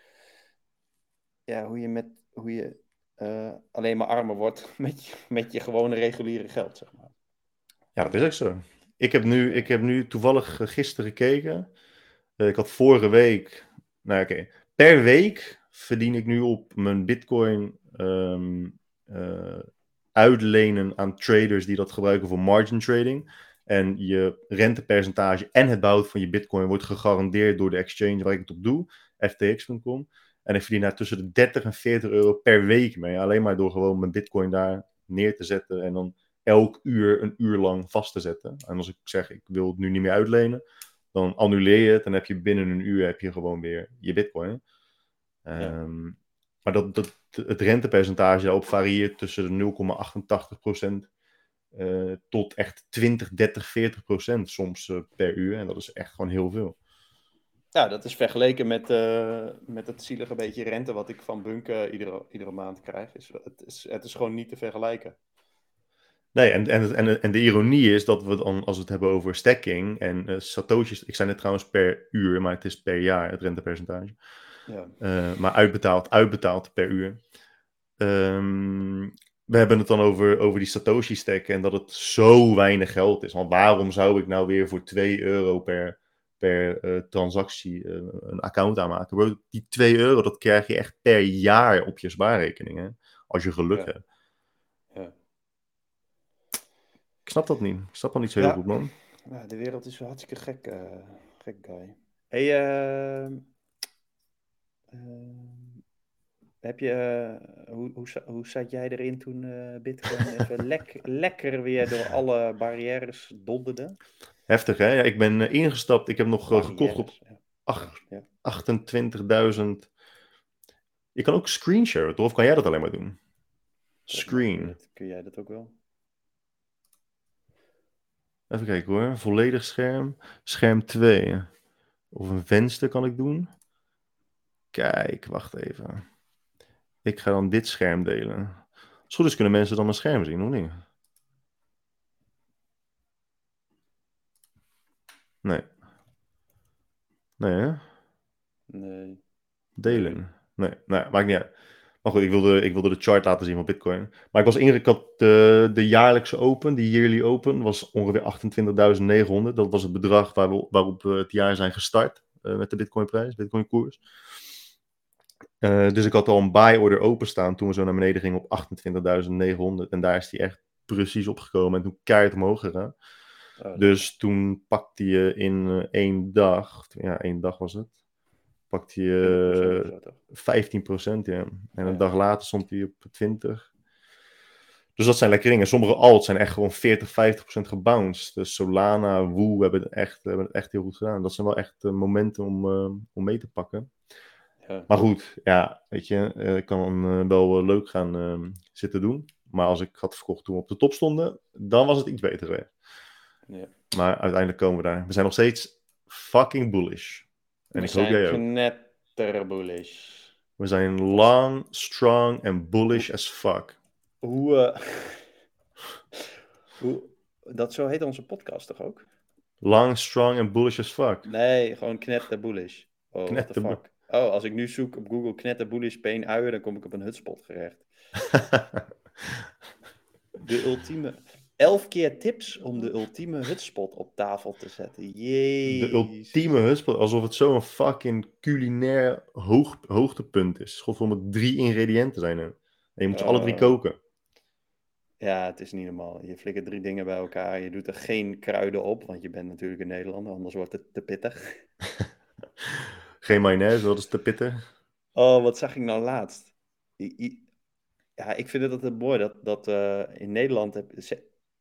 ja, hoe je, met, hoe je uh, alleen maar armer wordt met je, met je gewone reguliere geld, zeg maar. Ja, dat is ook zo. Ik heb nu, ik heb nu toevallig gisteren gekeken. Uh, ik had vorige week, nou oké, per week verdien ik nu op mijn bitcoin um, uitlenen aan traders die dat gebruiken voor margin trading. En je rentepercentage en het bouwen van je bitcoin wordt gegarandeerd door de exchange waar ik het op doe, ftx.com. En ik verdien daar tussen de 30 en 40 euro per week mee. Alleen maar door gewoon mijn bitcoin daar neer te zetten en dan elk uur een uur lang vast te zetten. En als ik zeg, ik wil het nu niet meer uitlenen, dan annuleer je het. En heb je binnen een uur heb je gewoon weer je bitcoin. Ja. Um, maar dat, dat, het rentepercentage daarop varieert tussen de 0,88% uh, tot echt 20, 30, 40 procent soms uh, per uur. En dat is echt gewoon heel veel. Ja, dat is vergeleken met, uh, met het zielige beetje rente wat ik van Bunk iedere, iedere maand krijg. Is, het, is, het is gewoon niet te vergelijken. Nee, en, en, en, en de ironie is dat we dan, als we het hebben over stacking en Satoshi's, ik zei het trouwens per uur, maar het is per jaar het rentepercentage. Ja. maar uitbetaald, uitbetaald per uur. Um, we hebben het dan over, over die Satoshi stack en dat het zo weinig geld is. Want waarom zou ik nou weer voor 2 euro per, per uh, transactie uh, een account aanmaken? Bro, die 2 euro, dat krijg je echt per jaar op je spaarrekening, hè? als je geluk ja. hebt. Ja. Ik snap dat niet. Ik snap dat niet zo heel ja. goed, man. Ja, de wereld is wel hartstikke gek, uh, gek guy. Hey, uh, heb je, hoe, hoe, hoe zat jij erin toen Bitcoin even lek, lekker weer door alle barrières donderde? Heftig, hè? Ja, ik ben uh, ingestapt. Ik heb nog gekocht op ja. 28.000. Je kan ook screenshare, toch? Of kan jij dat alleen maar doen? Screen. Kun jij dat ook wel? Even kijken hoor. Volledig scherm. Scherm 2. Of een venster kan ik doen. Kijk, wacht even. Ik ga dan dit scherm delen. Als goed is kunnen mensen dan mijn scherm zien, of niet? Nee. Nee, hè? Nee. Delen. Nee, nee, maakt niet uit. Maar goed, ik wilde, ik wilde de chart laten zien van Bitcoin. Maar ik was ingekat, de, de jaarlijkse open, die yearly open, was ongeveer 28.900. Dat was het bedrag waar we, waarop we het jaar zijn gestart uh, met de Bitcoin-prijs, Bitcoin-koers. Uh, dus ik had al een buy order openstaan toen we zo naar beneden gingen op 28.900. En daar is die echt precies opgekomen en toen keihard omhoog gegaan. Oh, dus toen pakte je in uh, één dag, ja één dag was het, pakte je uh, 15% ja. En een dag later stond hij op 20. Dus dat zijn lekker dingen. Sommige alts zijn echt gewoon 40, 50% gebounced. Dus Solana, Woo hebben het echt, hebben het echt heel goed gedaan. Dat zijn wel echt momenten om, om mee te pakken. Ja. Maar goed, ja, weet je, ik kan wel leuk gaan uh, zitten doen. Maar als ik had verkocht toen we op de top stonden, dan was het iets beter geweest. Ja. Maar uiteindelijk komen we daar. We zijn nog steeds fucking bullish. En we ik hoop jij ook. netter bullish. We zijn long, strong en bullish as fuck. Hoe, uh... Hoe... Dat zo heet onze podcast toch ook? Long, strong en bullish as fuck. Nee, gewoon knetter bullish. Oh, knetter fuck. Oh, als ik nu zoek op Google knetter bullish peen uien, dan kom ik op een hutspot gerecht. de ultieme... Elf keer tips om de ultieme hutspot op tafel te zetten. Jeez. De ultieme hutspot, alsof het zo'n fucking culinair hoog, hoogtepunt is. Godverdomme, drie ingrediënten zijn er. En je moet ze uh, alle drie koken. Ja, het is niet normaal. Je flikkert drie dingen bij elkaar. Je doet er geen kruiden op, want je bent natuurlijk een Nederlander, anders wordt het te pittig. Geen mayonaise, dat is te pittig. Oh, wat zag ik nou laatst? Ja, ik vind het altijd mooi dat, dat uh, in Nederland heb,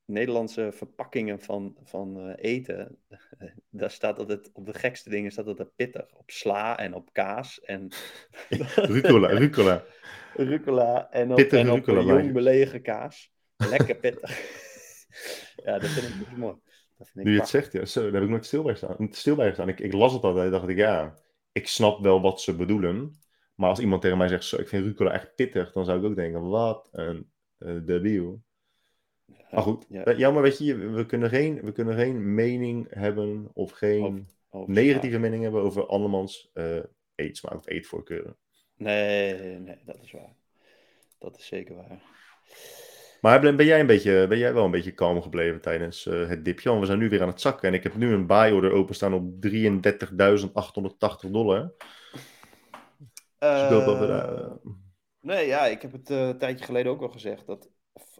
Nederlandse verpakkingen van, van uh, eten, daar staat altijd op de gekste dingen staat dat pittig. Op sla en op kaas en... rucola, rucola. rucola en op, pittig en op rucola, jong belegen kaas. Lekker pittig. ja, dat vind ik dus mooi. nu je het zegt, ja, zo, daar heb ik nooit stil bij gestaan. Stil bij gestaan. Ik, ik las het altijd, dacht ik, ja, ik snap wel wat ze bedoelen. Maar als iemand tegen mij zegt, zo, ik vind rucola echt pittig, dan zou ik ook denken, wat een uh, debiel. Maar goed, ja. jammer, weet je, we kunnen, geen, we kunnen geen mening hebben of geen negatieve mening hebben over andermans uh, eetsmaak of eetvoorkeuren. Nee, nee, dat is waar. Dat is zeker waar. Maar ben jij, een beetje, ben jij wel een beetje kalm gebleven tijdens uh, het dipje? Want we zijn nu weer aan het zakken. En ik heb nu een buy-order openstaan op 33.880 dollar. Uh, uh, nee, ja, ik heb het een tijdje geleden ook al gezegd. Dat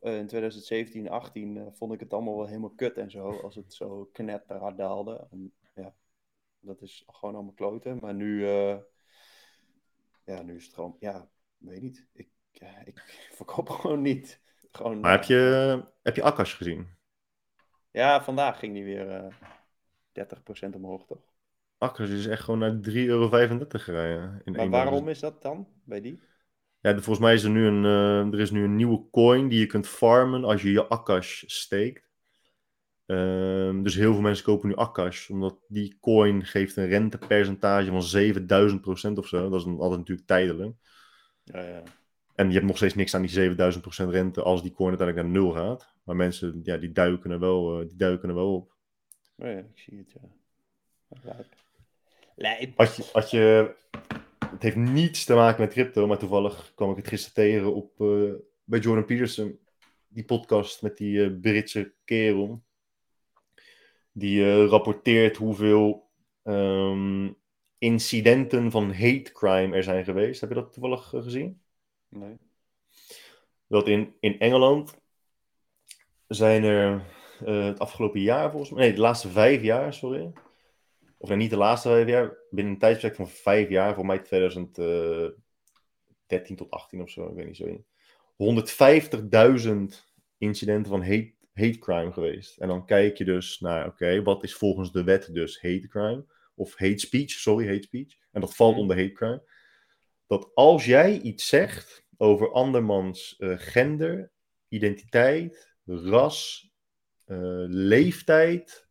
in 2017, 18 vond ik het allemaal wel helemaal kut en zo. Als het zo knetterhard daalde. En, ja, dat is gewoon allemaal kloten. Maar nu, ja, nu is het gewoon, ja, weet niet. Ik, ik verkoop gewoon niet. Gewoon, maar heb eh, je, heb je Akash gezien? Ja, vandaag ging die weer uh, eh, 30% omhoog, toch? Akash is echt gewoon naar 3,35 euro gereden. In maar waarom is dat dan, bij die? Ja, volgens mij is er nu een, uh, er is nu een nieuwe coin die je kunt farmen als je je Akash steekt. Uh, dus heel veel mensen kopen nu Akash, omdat die coin geeft een rentepercentage van 7000% of zo. Dat is altijd natuurlijk tijdelijk. Ja, ja. En je hebt nog steeds niks aan die 7000% rente als die coin uiteindelijk naar nul gaat. Maar mensen, ja, die duiken er wel, uh, die duiken er wel op. Oh ja, ik zie het, ja. Als je, als je, het heeft niets te maken met crypto, maar toevallig kwam ik het gisteren tegen op, uh, bij Jordan Peterson. Die podcast met die uh, Britse kerel. Die rapporteert hoeveel um, incidenten van hate crime er zijn geweest. Heb je dat toevallig gezien? Nee. Dat in, in Engeland zijn er het afgelopen jaar volgens mij, nee, de laatste vijf jaar, sorry. Of nee, niet de laatste vijf jaar, binnen een tijdsbestek van vijf jaar, voor mij 2013 tot 18 of zo, ik weet niet zo. 150.000 incidenten van hate, hate crime geweest. En dan kijk je dus naar, oké, wat is volgens de wet dus hate crime? Of hate speech, sorry, hate speech. En dat valt onder hate crime dat als jij iets zegt over andermans uh, gender, identiteit, ras, uh, leeftijd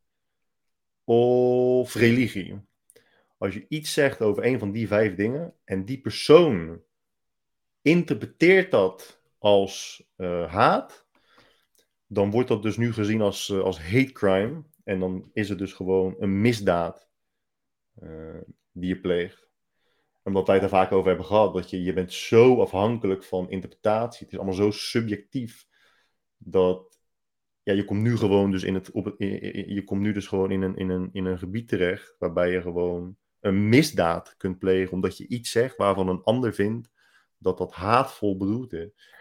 of religie. Als je iets zegt over een van die vijf dingen en die persoon interpreteert dat als uh, haat, dan wordt dat dus nu gezien als, als hate crime. En dan is het dus gewoon een misdaad die je pleegt omdat wij het er vaak over hebben gehad, dat je, je bent zo afhankelijk van interpretatie. Het is allemaal zo subjectief. Dat ja, je komt nu gewoon dus in het, op je komt nu dus gewoon in een, in, een, in een gebied terecht waarbij je gewoon een misdaad kunt plegen omdat je iets zegt waarvan een ander vindt dat dat haatvol bedoeld is.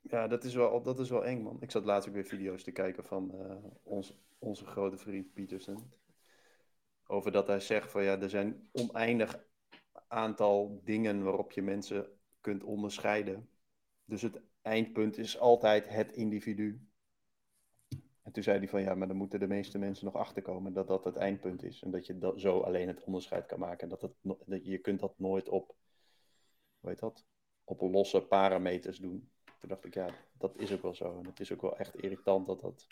Ja, dat is wel, dat is wel eng, man. Ik zat laatst ook weer video's te kijken van uh, ons, onze grote vriend Pietersen. Over dat hij zegt van ja, er zijn oneindig aantal dingen waarop je mensen kunt onderscheiden. Dus het eindpunt is altijd het individu. En toen zei hij van ja, maar dan moeten de meeste mensen nog achterkomen dat dat het eindpunt is. En dat je dat zo alleen het onderscheid kan maken. Dat, het, dat je kunt dat nooit op, hoe dat? Op losse parameters doen. Toen dacht ik ja, dat is ook wel zo. En het is ook wel echt irritant dat dat.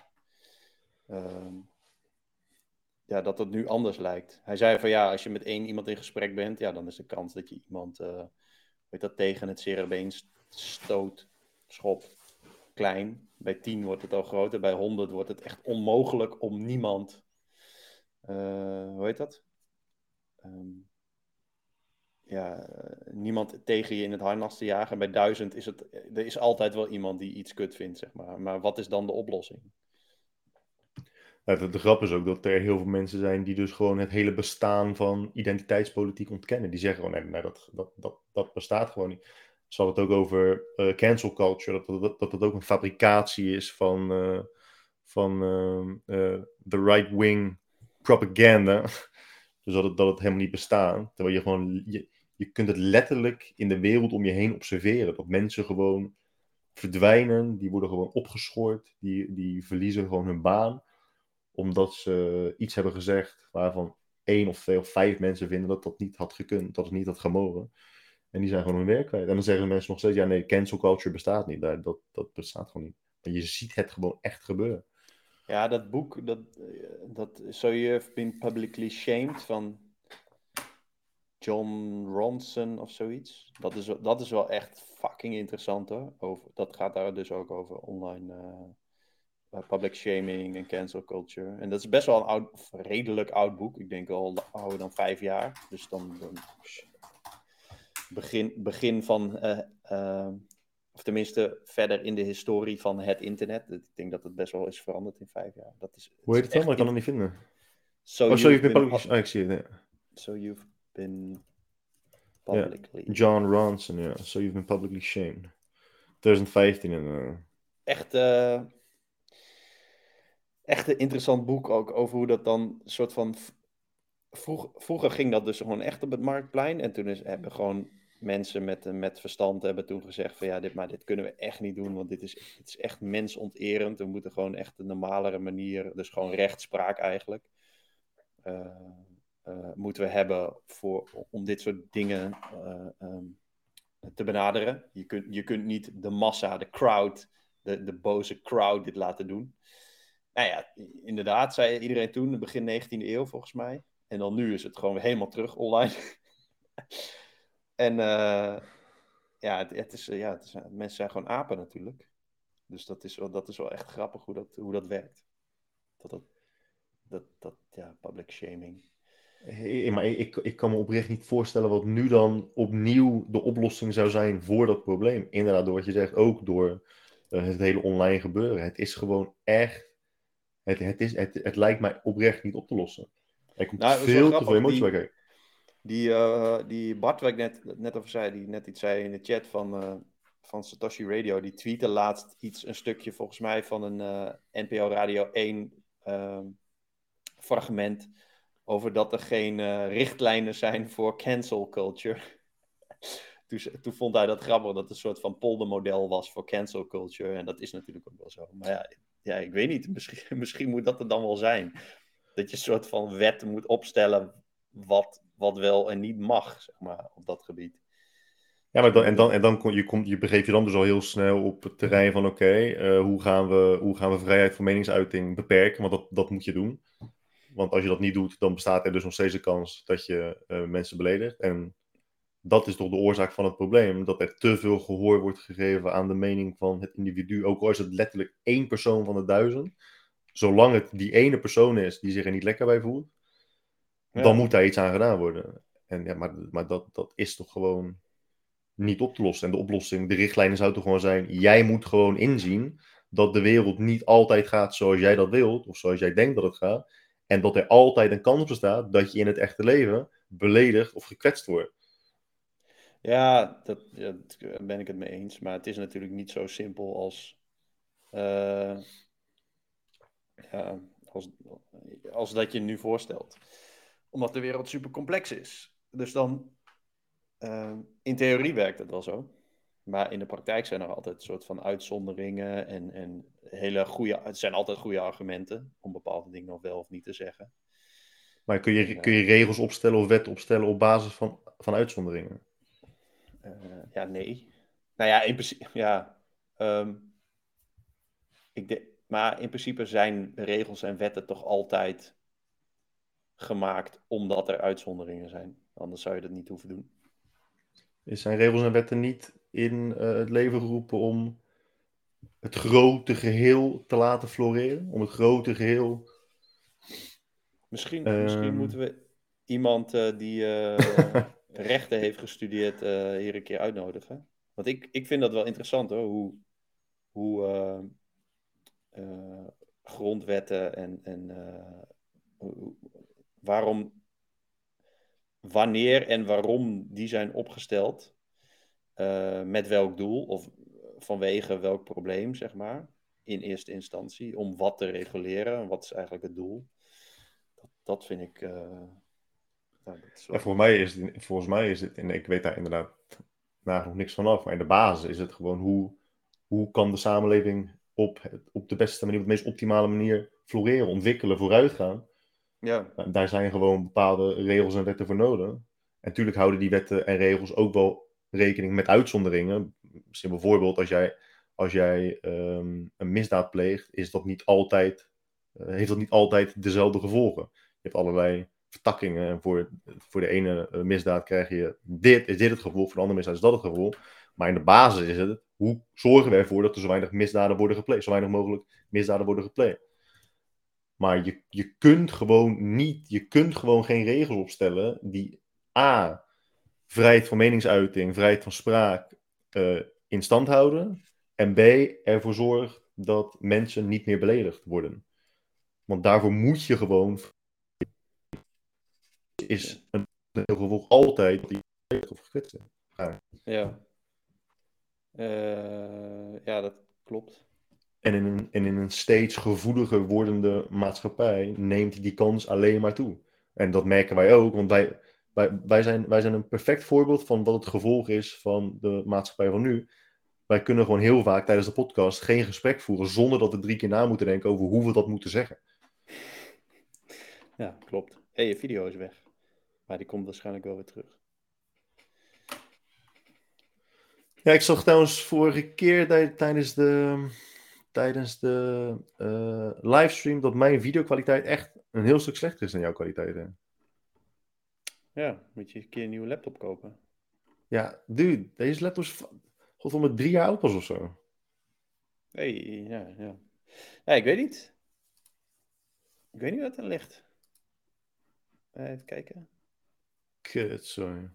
Ehm, ja, dat het nu anders lijkt. Hij zei van ja, als je met één iemand in gesprek bent, ja, dan is de kans dat je iemand weet dat, tegen het cerebeen stoot, schop, klein. Bij 10 wordt het al groter, bij 100 wordt het echt onmogelijk om niemand, uh, hoe heet dat? Um, ja, niemand tegen je in het harnas te jagen. Bij 1000 is het, er is altijd wel iemand die iets kut vindt, zeg maar. Maar wat is dan de oplossing? de, de, grap is ook dat er heel veel mensen zijn die dus gewoon het hele bestaan van identiteitspolitiek ontkennen. Die zeggen gewoon, nee, nee dat, dat, dat, dat bestaat gewoon niet. Ze hadden het ook over uh, cancel culture, dat dat, dat dat ook een fabricatie is van, uh, van uh, the right-wing propaganda. dus dat het, dat het helemaal niet bestaat. Terwijl je gewoon, je, je kunt het letterlijk in de wereld om je heen observeren. Dat mensen gewoon verdwijnen, die worden gewoon opgeschoord, die, die verliezen gewoon hun baan omdat ze iets hebben gezegd waarvan één of twee of vijf mensen vinden dat dat niet had gekund, dat het niet had gemogen. En die zijn gewoon hun werk kwijt. En dan zeggen mensen nog steeds, ja nee, cancel culture bestaat niet. Dat, dat bestaat gewoon niet. Maar je ziet het gewoon echt gebeuren. Ja, dat boek, dat, dat So You've Been Publicly Shamed van John Ronson of zoiets. Dat is, dat is wel echt fucking interessant hoor. Over, dat gaat daar dus ook over online uh, public shaming en cancel culture. En dat is best wel een oud, redelijk oud boek. Ik denk al ouder dan vijf jaar. Dus dan begin, begin van, uh, of tenminste verder in de historie van het internet. Ik denk dat het best wel is veranderd in vijf jaar. Dat is, Hoe heet het dan? Ik kan het niet vinden. So oh, you've been, been... Oh, ik zie het. So you've been publicly... Yeah. John Ronson, ja. So you've been publicly shamed. 2015 en... Uh... Echt... Uh... Echt een interessant boek ook over hoe dat dan soort van... Vroeg, vroeger ging dat dus gewoon echt op het marktplein. En toen is, hebben gewoon mensen met, met verstand hebben toen gezegd van ja, dit, maar dit kunnen we echt niet doen, want dit is, dit is echt mensonterend. We moeten gewoon echt een normalere manier, dus gewoon rechtspraak eigenlijk, uh, uh, moeten we hebben voor, om dit soort dingen um, te benaderen. Je kunt, je kunt niet de massa, de crowd, de, de boze crowd dit laten doen. Nou ja, inderdaad, zei iedereen toen, begin 19e eeuw volgens mij. En dan nu is het gewoon helemaal terug online. En uh, ja, het, het, is, ja het is, mensen zijn gewoon apen natuurlijk. Dus dat is wel, dat is wel echt grappig hoe dat, hoe dat werkt. Dat, dat, dat, dat ja, public shaming. Hey, maar ik, ik kan me oprecht niet voorstellen wat nu dan opnieuw de oplossing zou zijn voor dat probleem. Inderdaad, door wat je zegt, ook door uh, het hele online gebeuren. Het is gewoon echt. Het, het, is, het, het lijkt mij oprecht niet op te lossen. Er komt nou, veel te veel emotie bij. Die, uh, die Bart, waar ik net, net over zei, die net iets zei in de chat van, uh, van Satoshi Radio, die tweette laatst iets, een stukje volgens mij van een uh, NPO Radio 1 ehm, fragment over dat er geen richtlijnen zijn voor cancel culture. toen, toen, vond hij dat grappig, dat het een soort van poldermodel was voor cancel culture. En dat is natuurlijk ook wel zo. Maar ja, ja ik weet niet, misschien, misschien moet dat er dan wel zijn. Dat je een soort van wet moet opstellen wat wat wel en niet mag, zeg maar, op dat gebied. Ja, maar dan, en dan, en dan kom je, kom, je begeef je dan dus al heel snel op het terrein van oké, eh, hoe, gaan we, hoe gaan we vrijheid van meningsuiting beperken? Want dat, dat moet je doen. Want als je dat niet doet, dan bestaat er dus nog steeds de kans dat je uh, mensen beledigt. En dat is toch de oorzaak van het probleem, dat er te veel gehoor wordt gegeven aan de mening van het individu. Ook al is het letterlijk één persoon van de duizend. Zolang het die ene persoon is die zich er niet lekker bij voelt, dan moet daar iets aan gedaan worden. En, ja, maar maar dat, dat is toch gewoon niet op te lossen. En de oplossing, de richtlijnen zou toch gewoon zijn: jij moet gewoon inzien dat de wereld niet altijd gaat zoals jij dat wilt, of zoals jij denkt dat het gaat. En dat er altijd een kans bestaat dat je in het echte leven beledigd of gekwetst wordt. Ja, dat, ja, daar ben ik het mee eens. Maar het is natuurlijk niet zo simpel als. Uh, ja, als, als dat je nu voorstelt omdat de wereld super complex is. Dus dan, uh, in theorie werkt het wel zo. Maar in de praktijk zijn er altijd soort van uitzonderingen en, en hele goede, het zijn altijd goede argumenten om bepaalde dingen nog wel of niet te zeggen. Maar kun je, kun je regels opstellen of wetten opstellen op basis van, van uitzonderingen? Uh, ja, nee. Nou ja, in principe, ja. Um, ik de, maar in principe zijn regels en wetten toch altijd gemaakt omdat er uitzonderingen zijn. Anders zou je dat niet hoeven doen. Zijn regels en wetten niet in uh, het leven geroepen om het grote geheel te laten floreren? Om het grote geheel. Misschien, uh... misschien moeten we iemand uh, die eh, rechten heeft gestudeerd hier een keer uitnodigen. Want ik, ik vind dat wel interessant hoor, hoe, hoe grondwetten en, en waarom, wanneer en waarom die zijn opgesteld. Uh, met welk doel of vanwege welk probleem, zeg maar. In eerste instantie. Om wat te reguleren. Wat is eigenlijk het doel? Dat, dat vind ik. Nou, dat voor mij is het, volgens mij is het, en ik weet daar inderdaad nog niks van af, maar in de basis is het gewoon hoe, hoe kan de samenleving op, op de beste manier, op de meest optimale manier floreren, ontwikkelen, vooruitgaan. Ja. Daar zijn gewoon bepaalde regels en wetten voor nodig. En natuurlijk houden die wetten en regels ook wel rekening met uitzonderingen. Bijvoorbeeld als jij, als jij ehm, een misdaad pleegt, is dat niet altijd, uh, heeft dat niet altijd dezelfde gevolgen. Je hebt allerlei vertakkingen. En voor, voor de ene eh, misdaad krijg je dit, is dit het gevolg, voor de andere misdaad is dat het gevolg. Maar in de basis is het, hoe zorgen we ervoor dat er zo weinig misdaden worden gepleegd, zo weinig mogelijk misdaden worden gepleegd. Maar je, je kunt gewoon niet, je kunt gewoon geen regels opstellen die A, vrijheid van meningsuiting, vrijheid van spraak uh, in stand houden. En B, ervoor zorgt dat mensen niet meer beledigd worden. Want daarvoor moet je gewoon. Is een gevolg altijd die of gekwetst Ja. Ja. Uh, ja, dat klopt. En in, een, en in een steeds gevoeliger wordende maatschappij neemt die kans alleen maar toe. En dat merken wij ook, want wij, wij, wij, zijn, wij zijn een perfect voorbeeld van wat het gevolg is van de maatschappij van nu. Wij kunnen gewoon heel vaak tijdens de podcast geen gesprek voeren zonder dat we drie keer na moeten denken over hoe we dat moeten zeggen. Ja, klopt. Hé, hey, je video is weg. Maar die komt waarschijnlijk wel weer terug. Ja, ik zag trouwens vorige keer tijdens de, tijdens de uh, livestream dat mijn videokwaliteit echt een heel stuk slechter is dan jouw kwaliteit. Hè? Ja, moet je een keer een nieuwe laptop kopen. Ja, dude, deze laptop is God met drie jaar oud pas of zo. hey, ja, ja. Ja, ik weet niet. Ik weet niet wat er ligt. Even kijken. Kut, sorry.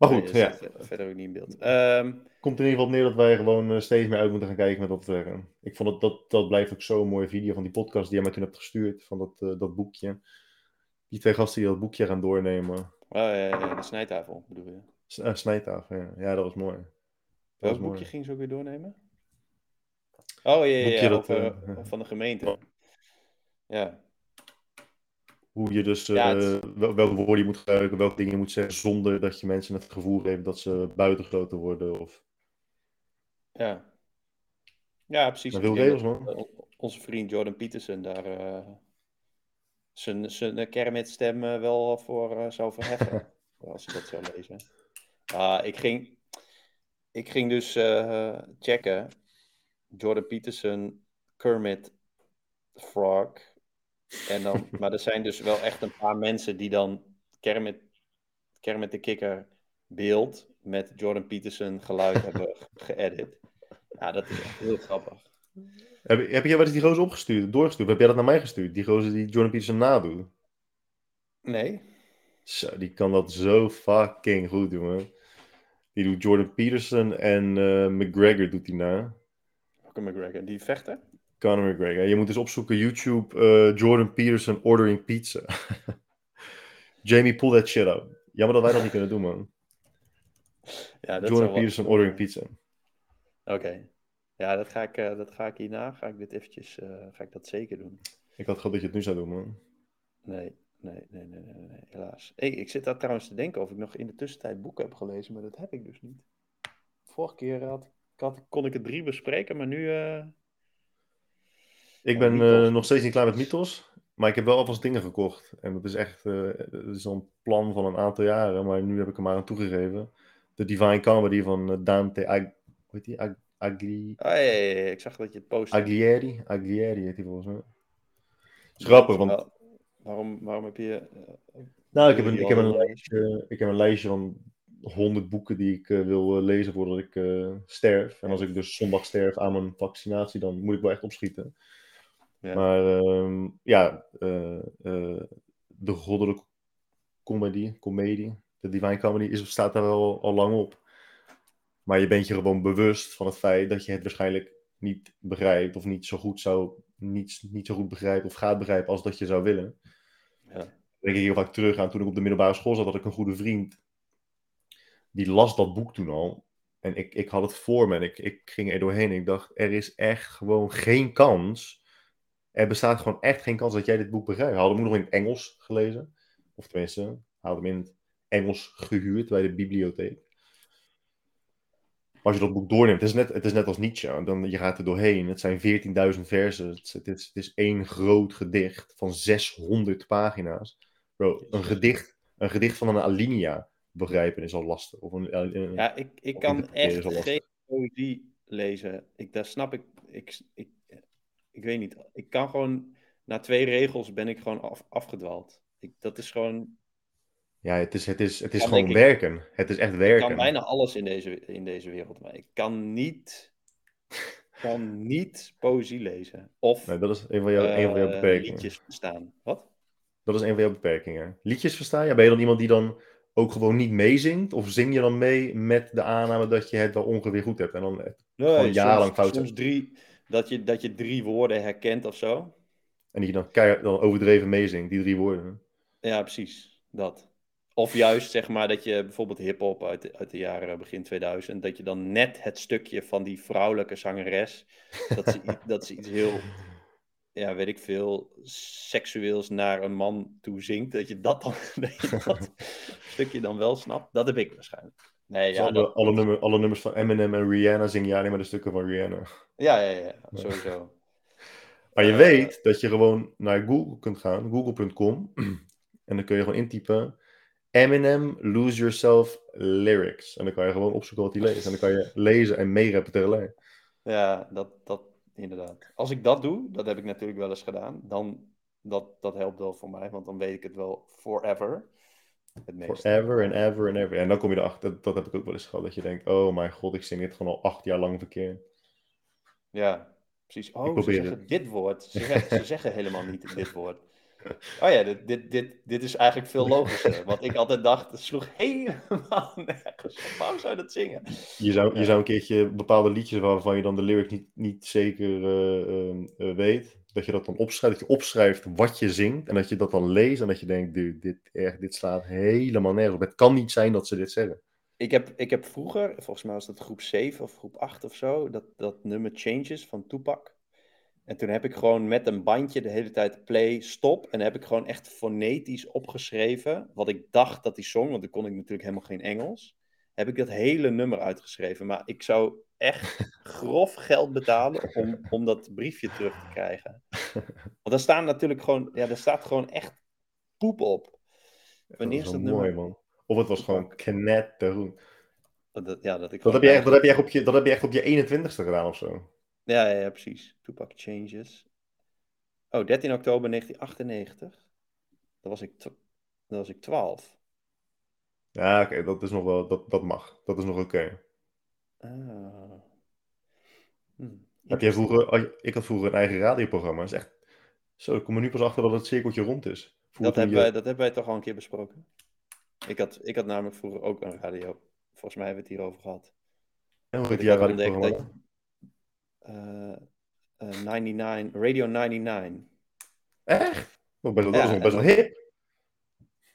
Maar goed, ja. Verder ook niet in beeld. Um, Komt in ieder geval neer dat wij gewoon eh, steeds meer uit moeten gaan kijken met wat we Ik vond het, dat, dat blijft ook zo'n mooie video van die podcast die jij mij toen hebt gestuurd, van dat, uh, dat boekje. Die twee gasten die dat boekje gaan doornemen. Oh ja, ja de snijtafel bedoel je? S uh, snijtafel, ja. Ja, dat was mooi. Welk boekje mooi. ging ze ook weer doornemen? Oh ja, ja, dat, van de gemeente. Ja. Hoe je dus, ja, uh, welke woorden je moet gebruiken, welke dingen je moet zeggen, zonder dat je mensen het gevoel geeft dat ze buitengesloten worden. Of... Ja. Ja, precies. Veel regels, man. Onze vriend Jordan Peterson daar uh, zijn, zijn Kermit-stem wel voor zou verheffen. als je dat zou lezen. Uh, ik, ging, ik ging dus checken. Jordan Peterson, Kermit, Frog, en dan, maar er zijn dus wel echt een paar mensen die dan Kermit, Kermit de Kikker beeld met Jordan Peterson geluid hebben geëdit. Ja, dat is echt heel grappig. Heb, heb jij wat die gozer opgestuurd, doorgestuurd? Heb jij dat naar mij gestuurd? Die gozer die Jordan Peterson nadoet? Nee. Zo, die kan dat zo fucking goed, jongen. Die doet Jordan Peterson en uh, McGregor doet hij na. Welke McGregor? Die vechten? Conor McGregor. Je moet eens opzoeken YouTube uh, Jordan Peterson ordering pizza. Jamie, pull that shit out. Jammer dat wij dat niet kunnen doen, man. Ja, dat Jordan Peterson ordering pizza. Oké. Ja, dat ga, ik, uh, dat ga ik hierna. Ga ik dit eventjes, uh, ga ik dat zeker doen. Ik had gehoopt dat je het nu zou doen, man. Nee, nee, nee, nee, nee, nee helaas. Hey, ik zit daar trouwens te denken of ik nog in de tussentijd boeken heb gelezen, maar dat heb ik dus niet. Vorige keer had, had kon ik het drie bespreken, maar nu... Ik ben uh, nog steeds niet klaar met Mythos. Maar ik heb wel alvast dingen gekocht. En dat is echt uh, dat is een plan van een aantal jaren. Maar nu heb ik hem maar aan toegegeven. De Divine Comedy van uh, Dante Ag hoe heet die? Ag Agli... Ah, ja, ja, ja, ik zag dat je het post. Aglieri? Aglieri heet hij volgens mij. is grappig, want... Waarom, waarom heb je... nou, ik heb, een, ik, heb een lijstje, ik heb een lijstje van 100 boeken die ik wil lezen voordat ik sterf. En als ik dus zondag sterf aan mijn vaccinatie, dan moet ik wel echt opschieten. Maar ehm, ja, uh, uh, de goddelijke comedy, comedie, de divine comedy, is, staat daar wel al lang op. Maar je bent je gewoon bewust van het feit dat je het waarschijnlijk niet begrijpt of niet zo goed zou, niet, niet zo goed begrijpt of gaat begrijpen als dat je zou willen. Ja. denk ik heel vaak terug aan toen ik op de middelbare school zat, had ik een goede vriend. Die las dat boek toen al. En ik, ik had het voor me en ik, ik ging er doorheen. Ik dacht, er is echt gewoon geen kans er bestaat gewoon echt geen kans dat jij dit boek begrijpt. We hadden hem nog in het Engels gelezen. Of tenminste, hadden hem in het Engels gehuurd bij de bibliotheek. Als je dat boek doorneemt, het is net, het is net als Nietzsche. Dan, je gaat er doorheen. Het zijn 14.000 versen. Het is, het, is, het is één groot gedicht van 600 pagina's. Bro, een gedicht, een gedicht van een alinea begrijpen is al lastig. Of een, ja, ik, ik kan echt geen poëzie lezen. Ik, daar snap ik, ik, ik ik weet niet. Ik kan gewoon na twee regels ben ik gewoon af, afgedwaald. Ik, dat is gewoon. Ja, het is, het is, het is gewoon werken. Het is echt werken. Ik kan bijna alles in deze, in deze wereld. Maar ik kan niet, kan niet poëzie lezen. Of nee, dat is een van, jouw, uh, een van jouw eh, beperkingen. liedjes verstaan. Wat? Dat is een van jouw beperkingen. Liedjes verstaan? Ja, ben je dan iemand die dan ook gewoon niet meezingt? Of zing je dan mee met de aanname dat je het wel ongeveer goed hebt? En dan nee, jarenlang fout soms drie, dat je, dat je drie woorden herkent of zo. En die je dan, keihard, dan overdreven meezingt, die drie woorden. Ja, precies. Dat. Of juist zeg maar dat je bijvoorbeeld hip-hop uit, uit de jaren begin 2000, dat je dan net het stukje van die vrouwelijke zangeres, dat ze, dat ze iets heel, ja, weet ik veel, seksueels naar een man toe zingt, dat je dat dan, dat je dat stukje dan wel snapt. Dat heb ik waarschijnlijk. Nee, ja, alle, alle, nummer, alle nummers van Eminem en Rihanna zing je alleen maar de stukken van Rihanna. Ja, ja, ja, sowieso. Maar je uh, weet dat je gewoon naar Google kunt gaan, google.com, en dan kun je gewoon intypen Eminem Lose Yourself Lyrics. En dan kan je gewoon opzoeken wat hij leest. En dan kan je lezen en meerappen tegelijk. Ja, dat, dat inderdaad. Als ik dat doe, dat heb ik natuurlijk wel eens gedaan, dan dat, dat helpt wel voor mij, want dan weet ik het wel forever. Het forever and ever and ever. En dan kom je erachter, dat, dat heb ik ook wel eens gehad, dat je denkt, oh mijn god, ik zing dit gewoon al acht jaar lang verkeerd. Ja, precies. Oh, ze zeggen dit woord. Ze zeggen, ze zeggen helemaal niet dit woord. Oh ja, dit, dit, dit, dit is eigenlijk veel logischer. Want ik altijd dacht, het sloeg helemaal nergens Waarom zou je dat zingen? Je zou, je zou een keertje bepaalde liedjes waarvan je dan de lyrics niet, niet zeker uh, uh, weet, dat je dat dan opschrijft, dat je opschrijft wat je zingt en dat je dat dan leest en dat je denkt, dit, echt, dit slaat helemaal nergens op. Het kan niet zijn dat ze dit zeggen. Ik heb, ik heb vroeger, volgens mij was dat groep 7 of groep 8 of zo, dat, dat nummer Changes van Tupac. En toen heb ik gewoon met een bandje de hele tijd play, stop. En heb ik gewoon echt fonetisch opgeschreven wat ik dacht dat hij zong. Want dan kon ik natuurlijk helemaal geen Engels. Heb ik dat hele nummer uitgeschreven. Maar ik zou echt grof geld betalen om, om dat briefje terug te krijgen. Want daar staan natuurlijk gewoon, ja, daar staat gewoon echt poep op. Wanneer dat is dat mooi, man. Of het was gewoon knetterroen. Dat, ja, dat, ik dat, heb je echt, dat, heb je echt op je, dat heb je echt op je 21ste gedaan of zo. Ja, ja, ja, precies. Tupac Changes. Oh, 13 oktober 1998. Dan was ik, dan was ik 12. Ja, oké, dat is nog wel, dat, dat mag. Dat is nog oké. Ah. Hm. Heb jij vroeger, ik had vroeger een eigen radioprogramma. Dat is echt, zo, ik kom er nu pas achter dat het cirkeltje rond is. dat hebben, wij, dat hebben wij toch al een keer besproken. Ik had, ik had namelijk vroeger ook een radio. Volgens mij hebben we het hierover gehad. En hoe heet jouw radioprogramma? uh, uh, 99, Radio 99. Echt? Dat is nog best wel hip.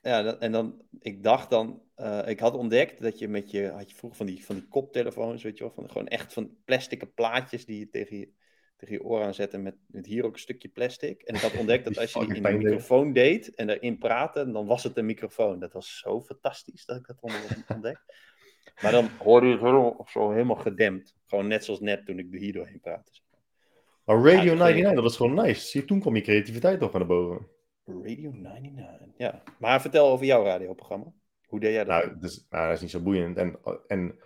Ja, dat, en dan, ik dacht dan, uh, ik had ontdekt dat je met je, had je vroeger van die, van die koptelefoons, weet je wel, van gewoon echt van plastic plaatjes die je tegen je, tegen je oor aanzetten met, met hier ook een stukje plastic. En ik had ontdekt dat als je die in de microfoon deed en erin praatte, dan was het een microfoon. Dat was zo fantastisch dat ik dat ontdekt. Maar dan hoorde je het zo, zo helemaal gedempt. Gewoon net zoals net toen ik hier doorheen praatte. Maar Radio 99, dat is gewoon nice. Zie, toen kwam je creativiteit toch naar boven. Radio 99, ja. Maar vertel over jouw radioprogramma. Hoe deed jij dat? Nou, dus, nou, dat is niet zo boeiend. En, en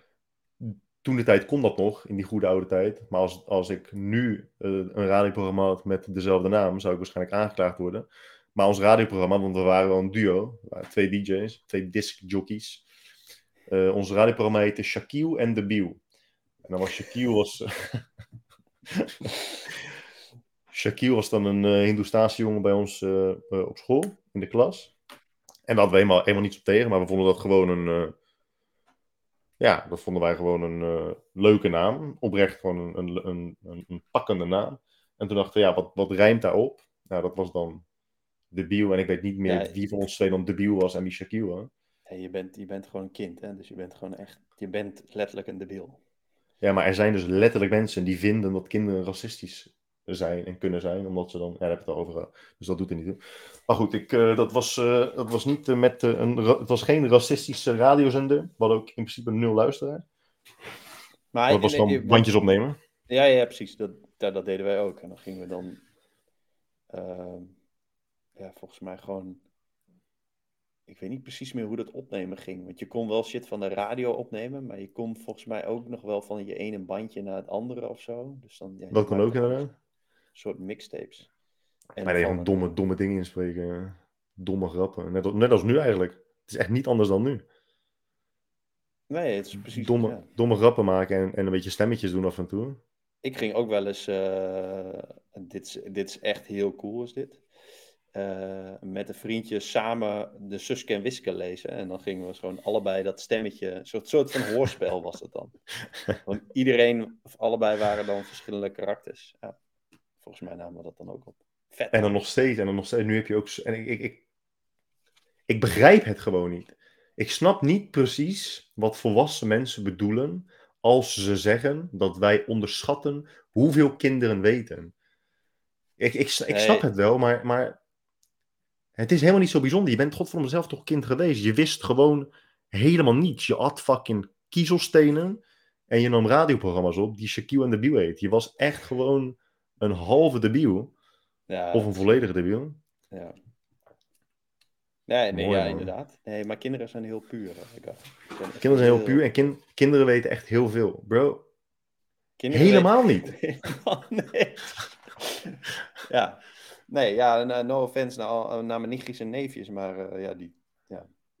toen de tijd kon dat nog, in die goede oude tijd. Maar als, als ik nu uh, een radioprogramma had met dezelfde naam, zou ik waarschijnlijk aangeklaagd worden. Maar ons radioprogramma, want we waren wel een duo, twee DJ's, twee disc jockeys. Uh, ons radioprogramma heette Shaquille en de Biel. En dan was Shaquille was... Shaquille was dan een uh, Hindoestaanse jongen bij ons uh, op school, in de klas. En daar hadden we helemaal, helemaal niets op tegen, maar we vonden dat gewoon een... ja, dat vonden wij gewoon een leuke naam. Oprecht gewoon een, een, een, een, pakkende naam. En toen dachten we, ja, wat, wat rijmt daarop? Nou, dat was dan de Biel. En ik weet niet meer ja, wie van ons twee dan de Biel was en wie Shaquille was je, bent, je bent gewoon een kind, hè? dus je bent gewoon echt, je bent letterlijk een debiel. Ja, maar er zijn dus letterlijk mensen die vinden dat kinderen racistisch zijn en kunnen zijn, omdat ze dan, ja, daar heb het al over gehad, dus dat doet er niet toe. Maar goed, ik, uh, dat, was, uh, dat was niet uh, met een, het was geen racistische radiozender, hadden ook in principe nul luisteraars. Maar dat was dan bandjes opnemen. Ja, ja, precies, dat, dat, dat, deden wij ook. En dan gingen we dan, ehm, ja, volgens mij gewoon ik weet niet precies meer hoe dat opnemen ging. Want je kon wel shit van de radio opnemen, maar je kon volgens mij ook nog wel van je ene bandje naar het andere of zo. Dus dan, ja, dat kon ook inderdaad. Soort mixtapes. En maar nee, gewoon domme, domme dingen inspreken. Domme grappen. Net, net als nu eigenlijk. Het is echt niet anders dan nu. Nee, het is precies... Domme, domme grappen maken en, en een beetje stemmetjes doen af en toe. Ik ging ook wel eens... Uh, dit, dit is echt heel cool, is dit. Uh, met een vriendje samen de Suske en Wiske lezen. En dan gingen we gewoon allebei dat stemmetje... Een soort, soort van hoorspel was het dan. Want iedereen, of allebei waren dan verschillende karakters. Ja, volgens mij namen we dat dan ook op. Vet. En dan nog steeds. En dan nog steeds. Nu heb je ook... En ik, ik, ik, ik begrijp het gewoon niet. Ik snap niet precies wat volwassen mensen bedoelen als ze zeggen dat wij onderschatten hoeveel kinderen weten. Ik, ik, ik snap het wel, maar, maar het is helemaal niet zo bijzonder. Je bent godverdomme zelf toch kind geweest. Je wist gewoon helemaal niets. Je had fucking kiezelstenen en je nam radioprogramma's op die Shaquille en debiel heet. Je was echt gewoon een halve debiel. Ja, of een volledige debiel. Ja. Nee, nee ja, inderdaad. Nee, maar kinderen zijn heel puur. Kinderen zijn heel puur en kinderen weten echt heel veel. Bro, kinderen helemaal niet. nee. ja. Nee, ja, no offense naar, naar mijn nichtjes en neefjes, maar uh, ja, die,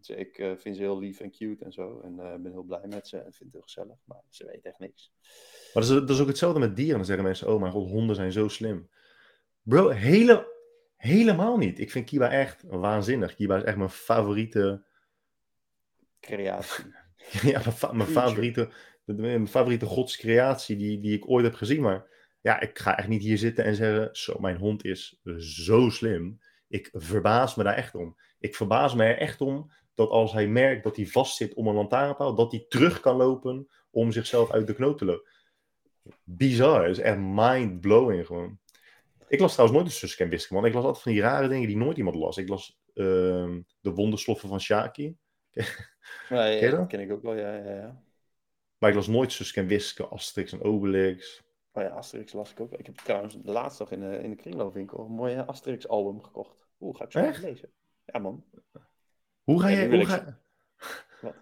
ja, ik uh, vind ze heel lief en cute en zo. En uh, ben heel blij met ze en vind het heel gezellig, maar ze weten echt niks. Maar dat is, dat is ook hetzelfde met dieren. Dan zeggen mensen, oh mijn god, honden zijn zo slim. Bro, hele, Helemaal niet. Ik vind Kiba echt waanzinnig. Kiba is echt mijn favoriete... Creatie. ja, mijn, mijn favoriete, mijn favoriete godscreatie die, die ik ooit heb gezien. Maar ja, ik ga echt niet hier zitten en zeggen... Zo, mijn hond is zo slim. Ik verbaas me daar echt om. Ik verbaas me er echt om dat als hij merkt dat hij vastzit om een lantaarnpaal... dat hij terug kan lopen om zichzelf uit de knoop te lopen. Bizar. Het is echt mind-blowing gewoon. Ik las trouwens nooit de Suske en Wiske, man. Ik las altijd van die rare dingen die nooit iemand las. Ik las uh, de wondersloffen van Shaki. ken dat? ken ik ook wel, ja, ja, ja. Maar ik las nooit Suske en Wiske, Asterix en Obelix. Oh ja, Asterix las ik ook. Ik heb trouwens de laatste dag in de, in de kringloopwinkel een mooi Asterix-album gekocht. Oeh, ga ik zo even lezen. Ja, man. Hoe ga je... Hoe ga...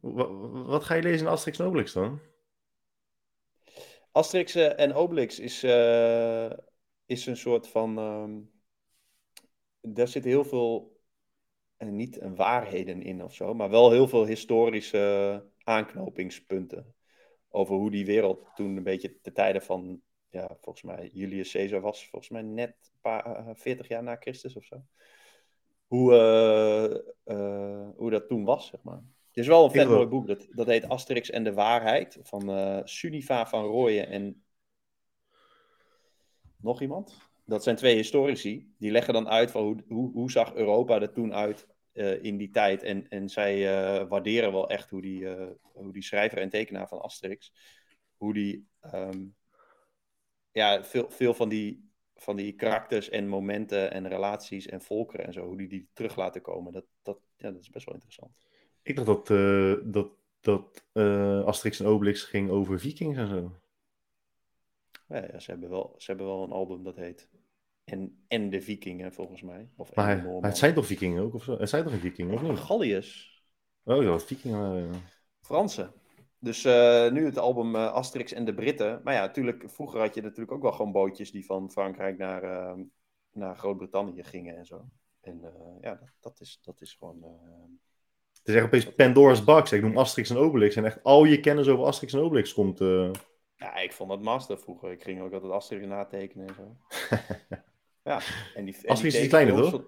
Wat? wat? ga je lezen in Asterix en Obelix dan? Asterix uh, en Obelix is... Uh, is een soort van. Um, daar zitten heel veel. En niet een waarheden in of zo, maar wel heel veel historische aanknopingspunten. Over hoe die wereld toen een beetje te tijden van. Ja, volgens mij Julius Caesar was volgens mij net een paar, 40 eh, jaar na Christus of zo. Hoe, uh, uh, hoe dat toen was, zeg maar. Het is wel een vet mooi boek. Dat, dat heet Asterix en de Waarheid. Van uh, Suniva van Rooyen en nog iemand? Dat zijn twee historici. Die leggen dan uit van hoe, hoe, hoe zag Europa er toen uit in die tijd. En, en zij waarderen wel echt hoe die, hoe die schrijver en tekenaar van Asterix, hoe die um, ja, veel, veel van die, van die karakters en momenten en relaties en volkeren en zo, hoe die die terug laten komen. Dat, dat, ja, dat is best wel interessant. Ik dacht dat, dat, dat Asterix en Obelix ging over vikings en zo. Ja, ze, hebben wel, ze hebben wel een album dat heet En, en de Vikingen, volgens mij. Of maar, maar het zijn toch Vikingen ook? Of zo? Het zijn toch een Vikingen, of niet? Galliërs. Oh ja, Vikingen. Ja. Fransen. Dus uh, nu het album uh, Asterix en de Britten. Maar ja, natuurlijk, vroeger had je natuurlijk ook wel gewoon bootjes die van Frankrijk naar, uh, naar Groot-Brittannië gingen en zo. En ja, dat, dat, is, dat is gewoon... het is echt opeens Pandora's Box. Ik noem Asterix en Obelix. En echt al je kennis over Asterix en Obelix komt... Ja, ik vond dat master vroeger. Ik ging ook altijd Asterix natekenen en zo. ja, en die, en Asterix is die kleine, toch?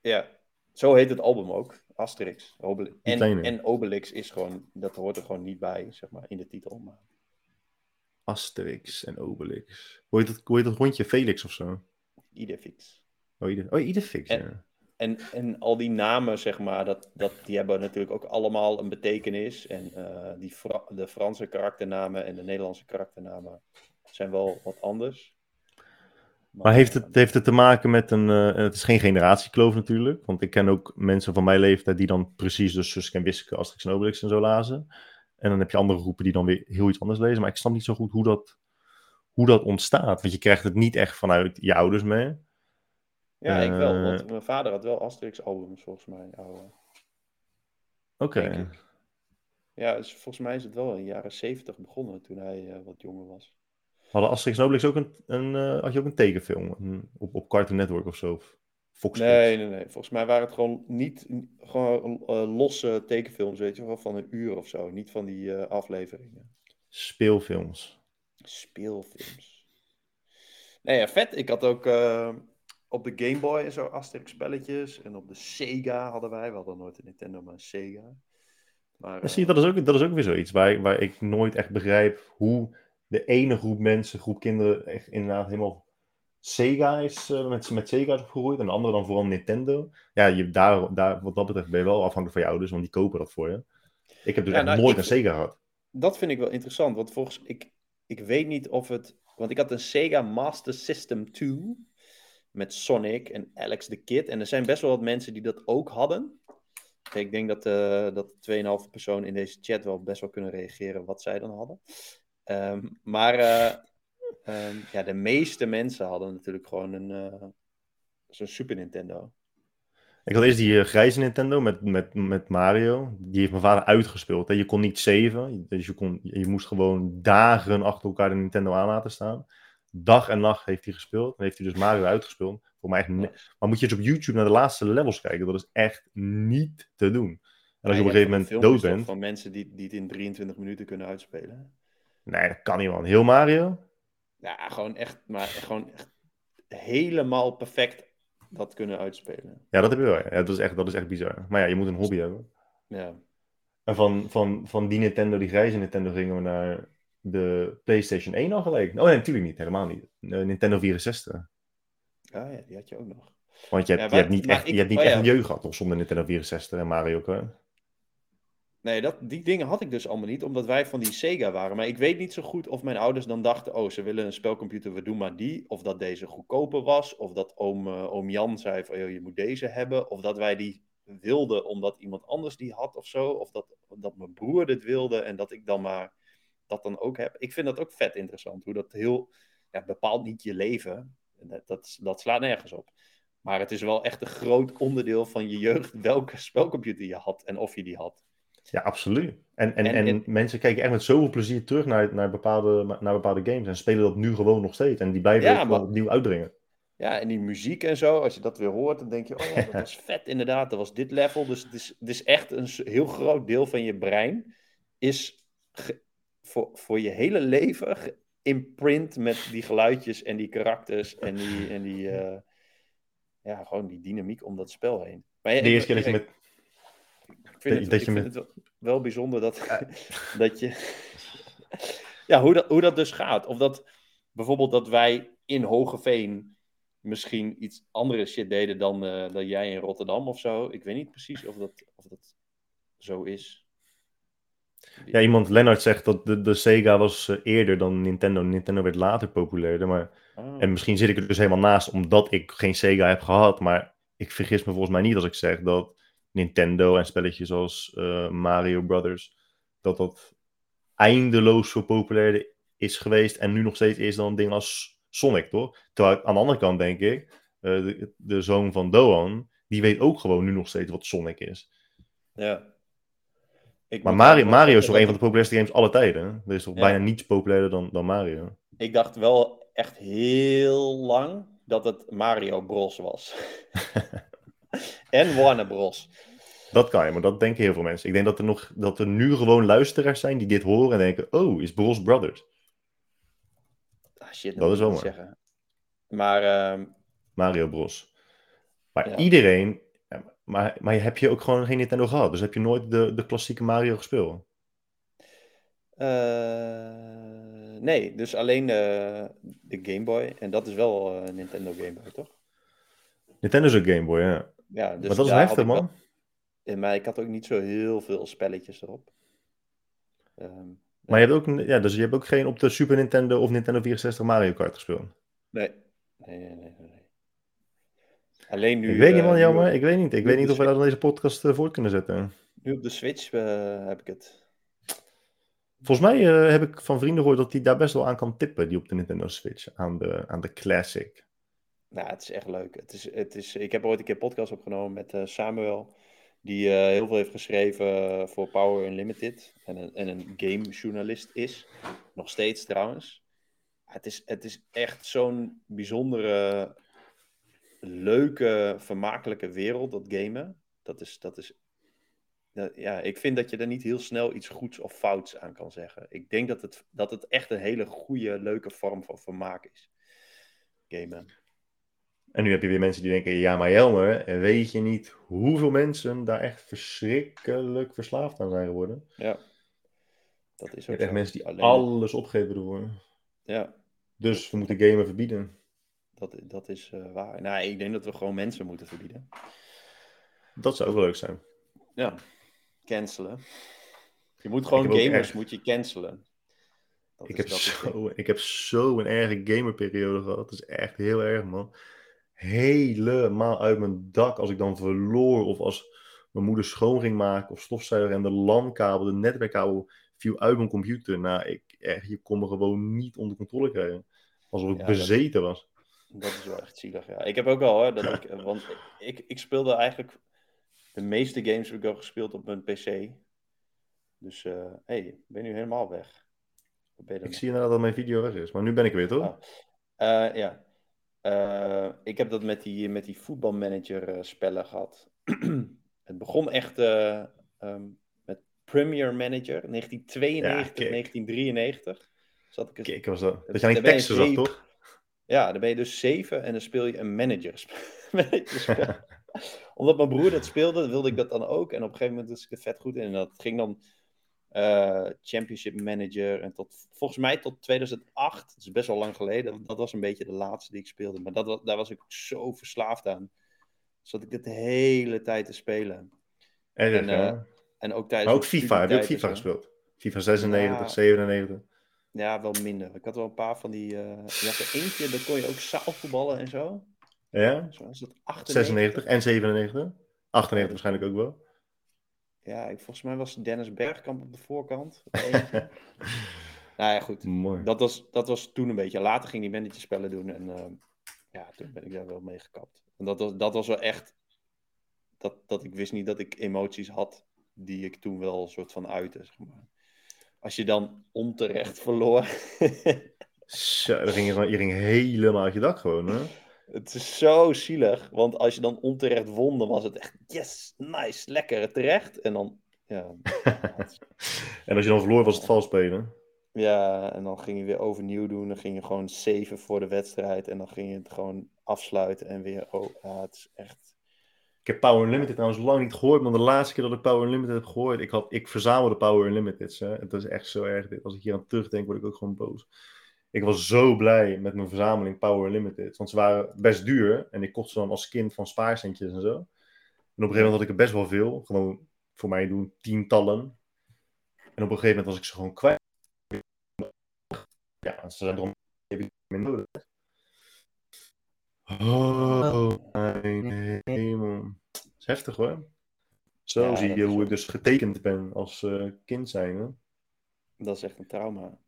Ja, zo heet het album ook. Asterix. Obelix. En, en Obelix is gewoon, dat hoort er gewoon niet bij, zeg maar, in de titel. Maar... Asterix en Obelix. Hoe heet, dat, hoe heet dat hondje? Felix of zo? Idefix. Oh, Ide, oh Idefix, ja. En, en al die namen, zeg maar, dat, dat, die hebben natuurlijk ook allemaal een betekenis. En uh, die de Franse karakternamen en de Nederlandse karakternamen zijn wel wat anders. Maar, heeft, het, heeft het te maken met een. Uh, het is geen generatiekloof natuurlijk. Want ik ken ook mensen van mijn leeftijd die dan precies dus Suske en Wiske, Asterix en Obelix en zo lazen. En dan heb je andere groepen die dan weer heel iets anders lezen. Maar ik snap niet zo goed hoe dat, hoe dat ontstaat. Want je krijgt het niet echt vanuit je ouders mee. Ja, ik wel. Want eh, mijn vader had wel Asterix-albums, volgens mij. Oké. Ja, dus volgens mij is het wel in de jaren zeventig begonnen, toen hij uh, wat jonger was. Hadden Asterix en Obelix ook een, een, uh, had je ook een tekenfilm een, op, op Cartoon Network of zo? Fox nee, nee, nee. Volgens mij waren het gewoon niet gewoon uh, losse tekenfilms, weet je wel, van een uur of zo. Niet van die uh, afleveringen. Speelfilms. Speelfilms. Nee, ja, vet. Ik had ook op de Game Boy en zo Asterix spelletjes. En op de Sega hadden wij. We hadden nooit een Nintendo, maar een Sega. Maar, zie je, dat is, ook, dat is ook weer zoiets waar, waar ik nooit echt begrijp hoe de ene groep mensen, groep kinderen, echt inderdaad helemaal Sega is, uh, met, met Sega is opgegroeid. En de andere dan vooral Nintendo. Ja, je, daar, daar, wat dat betreft ben je wel afhankelijk van je ouders, want die kopen dat voor je. Ik heb dus echt nou, nooit een Sega gehad. Dat vind ik wel interessant, want volgens ik, ik weet niet of het. Want ik had een Sega Master System 2 met Sonic en Alex the Kid. En er zijn best wel wat mensen die dat ook hadden. Ik denk dat, uh, dat 2,5 persoon in deze chat wel best wel kunnen reageren wat zij dan hadden. Um, maar uh, um, ja, de meeste mensen hadden natuurlijk gewoon een uh, zo'n Super Nintendo. Ik had eerst die grijze Nintendo met, met, met Mario. Die heeft mijn vader uitgespeeld. Hè. Je kon niet saven. Dus je, kon, je moest gewoon dagen achter elkaar de Nintendo aan laten staan. Dag en nacht heeft hij gespeeld. Dan heeft hij dus Mario uitgespeeld. Voor mij Maar moet je eens op YouTube naar de laatste levels kijken. Dat is echt niet te doen. En als je op een gegeven moment dood bent. Van mensen die, die het in 23 minuten kunnen uitspelen. Nee, dat kan niet, man. Heel Mario? Ja, gewoon echt, maar gewoon echt helemaal perfect dat kunnen uitspelen. Ja, dat heb je wel. Ja, dat, is echt, dat is echt bizar. Maar ja, je moet een hobby hebben. Ja. En van, van, van die Nintendo, die grijze Nintendo, gingen we naar de PlayStation 1 al gelijk. Oh nee, natuurlijk niet. Helemaal niet. Nintendo 64. Ah ja, die had je ook nog. Want je hebt, je hebt niet echt, je hebt niet oh echt een jeugd gehad nog zonder Nintendo 64 en Mario Kart. Nee, dat, die dingen had ik dus allemaal niet, omdat wij van die Sega waren. Maar ik weet niet zo goed of mijn ouders dan dachten: oh, ze willen een spelcomputer, we doen maar die. Of dat deze goedkoper was. Of dat oom, uh, oom Jan zei: van, je moet deze hebben. Of dat wij die wilden omdat iemand anders die had of zo. Of dat, dat mijn broer dit wilde en dat ik dan maar dat dan ook heb. Ik vind dat ook vet interessant. Hoe dat heel. Ja, bepaalt niet je leven. Dat, dat slaat nergens op. Maar het is wel echt een groot onderdeel van je jeugd welke spelcomputer je had en of je die had. Ja, absoluut. En, en, en, mensen kijken echt met zoveel plezier terug naar, naar, bepaalde, naar bepaalde games en spelen dat nu gewoon nog steeds. En die blijven ja, maar... opnieuw uitdringen. Ja, en die muziek en zo, als je dat weer hoort, dan denk je, oh, dat was vet inderdaad, dat was dit level. Dus het is, het is echt een heel groot deel van je brein is voor, voor je hele leven imprint met die geluidjes en die karakters en die, en die uh, ja, gewoon die dynamiek om dat spel heen. Maar, de eerste keer dat je met vind, het, ik vind het wel bijzonder dat, dat je. ja, hoe dat, hoe dat dus gaat. Of dat bijvoorbeeld dat wij in Hogeveen misschien iets andere shit deden dan, uh, dan jij in Rotterdam of zo. Ik weet niet precies of dat, of dat zo is. Ja, iemand, Lennart zegt dat de, de Sega was uh, eerder dan Nintendo. Nintendo werd later populairder. Maar... Oh. En misschien zit ik er dus helemaal naast omdat ik geen Sega heb gehad. Maar ik vergis me volgens mij niet als ik zeg dat Nintendo en spelletjes zoals uh, Mario Brothers, dat dat eindeloos zo populair is geweest en nu nog steeds is dan een ding als Sonic, toch? Terwijl aan de andere kant denk ik, uh, de, de, zoon van Doan, die weet ook gewoon nu nog steeds wat Sonic is. Ja. Ik maar Mario, Mario is toch een van de populairste games alle tijden? Er is toch bijna niets populairder dan, dan Mario? Ik dacht wel echt heel lang dat het Mario Bros was. en Warner Bros. Dat kan je, maar dat denken heel veel mensen. Ik denk dat er, nog, dat er nu gewoon luisteraars zijn die dit horen en denken: oh, is Bros Brothers? Ah, shit, dat is wel zeggen. Maar. Uh... Mario Bros. Maar iedereen. Maar, maar heb je ook gewoon geen Nintendo gehad? Dus heb je nooit de, de klassieke Mario gespeeld? Uh, nee, dus alleen de, de Game Boy. En dat is wel uh, Nintendo Game Boy, toch? Nintendo is een Game Boy, ja. Ja dus maar dat is heftig, man. Wel, maar ik had ook niet zo heel veel spelletjes erop. Um, maar je hebt ook, ja, dus je hebt ook geen op de Super Nintendo of Nintendo 64 Mario Kart gespeeld? Nee. Nee, nee, nee. nee. Alleen nu... Ik weet niet, man, uh, jammer. Ik weet niet. Ik weet niet of we dat in deze podcast uh, voort kunnen zetten. Nu op de Switch uh, heb ik het. Volgens mij heb ik van vrienden gehoord dat hij daar best wel aan kan tippen, die op de Nintendo Switch, aan de, aan de Classic. Nou, het is echt leuk. Het is, het is, ik heb ooit een keer podcast opgenomen met uh, Samuel, die uh, heel veel heeft geschreven voor Power Unlimited en een, en een gamejournalist is. Nog steeds trouwens. het, is, het is echt zo'n bijzondere, leuke, vermakelijke wereld, dat gamen. Dat is, dat is ja, ik vind dat je er niet heel snel iets goeds of fouts aan kan zeggen. Ik denk dat het, dat het echt een hele goede, leuke vorm van vermaak is. Gamen. En nu heb je weer mensen die denken, ja maar Jelmer, weet je niet hoeveel mensen daar echt verschrikkelijk verslaafd aan zijn geworden? Ja, dat is ook echt mensen die Alleen... alles opgeven ervoor. Ja. Dus we moeten gamen verbieden. Dat, dat is uh, waar. Nou, ik denk dat we gewoon mensen moeten verbieden. Dat zou ook wel leuk zijn. Ja, cancelen. Je moet gewoon gamers moet je cancelen. ik, heb zo, ik heb zo een erge gamerperiode gehad. Dat is echt heel erg, man. Helemaal uit mijn dak als ik dan verloor of als mijn moeder schoon ging maken of stofzuiger en de LAN-kabel, de netwerkkabel viel uit mijn computer. Nou, ik, echt, je kon me gewoon niet onder controle krijgen. Alsof ik bezeten was. Dat is wel echt zielig, ja. Ik heb ook al, hoor, dat ik, want ik, ik speelde eigenlijk de meeste games heb ik al gespeeld op mijn PC. Dus, hé, uh, hey, ben nu helemaal weg. Ik zie inderdaad dat mijn video weg is, maar nu ben ik weer, toch? Uh, ja. Uh, ik heb dat met die, met die voetbalmanager uh, spellen gehad. het begon echt um, met Premier Manager, 1992, ja, 1993. Zat ik eens... Kijk, was dat. Dat die teksten zag, toch? Ja, dan ben je dus zeven en dan speel je een manager. manager omdat mijn broer dat speelde, wilde ik dat dan ook. En op een gegeven moment was ik er vet goed in. En dat ging dan uh, Championship Manager. En tot, volgens mij tot 2008, dat is best wel lang geleden. Dat was een beetje de laatste die ik speelde. Maar dat, daar was ik zo verslaafd aan. Zat ik de hele tijd te spelen. Erg, en, uh, en ook tijdens. Maar ook FIFA, heb je ook FIFA gespeeld? FIFA 96, ja, 97. Ja, wel minder. Ik had wel een paar van die. Uh, je had er eentje, daar kon je ook zaalvoetballen en zo. Ja? Zo is het 96 en 97. 98 waarschijnlijk ook wel. Ja, ik, volgens mij was Dennis Bergkamp op de voorkant. nou ja, goed. Mooi. Dat was, dat was toen een beetje. Later ging die spellen doen. En uh, ja, toen ben ik daar wel mee gekapt. En dat was, dat was wel echt... Dat, dat ik wist niet dat ik emoties had die ik toen wel een soort van uitte, zeg maar. Als je dan onterecht verloor... Zo, dan ging je, je ging helemaal uit je dak gewoon, hè? Het is zo zielig, want als je dan onterecht won, dan was het echt yes, nice, lekker, terecht. En dan, ja. en als je dan verloor, was het vals spelen. Ja, en dan ging je weer overnieuw doen. Dan ging je gewoon zeven voor de wedstrijd. En dan ging je het gewoon afsluiten en weer, oh, ja, het is echt... Ik heb Power Unlimited trouwens lang niet gehoord, maar de laatste keer dat ik Power Unlimited heb gehoord, ik, had, ik verzamelde Power Unlimited. Hè. Het is echt zo erg. Als ik hier aan terugdenk, word ik ook gewoon boos ik was zo blij met mijn verzameling Power Limited. Want ze waren best duur. En ik kocht ze dan als kind van spaarcentjes en zo. En op een gegeven moment had ik er best wel veel. Gewoon voor mij doen tientallen. En op een gegeven moment was ik ze gewoon kwijt. Ja, ze zijn erom meer nodig. Oh, mijn hemel. Dat is heftig hoor. Zo zie je hoe ik dus getekend ben als uh, kind zijn. Dat is echt een trauma.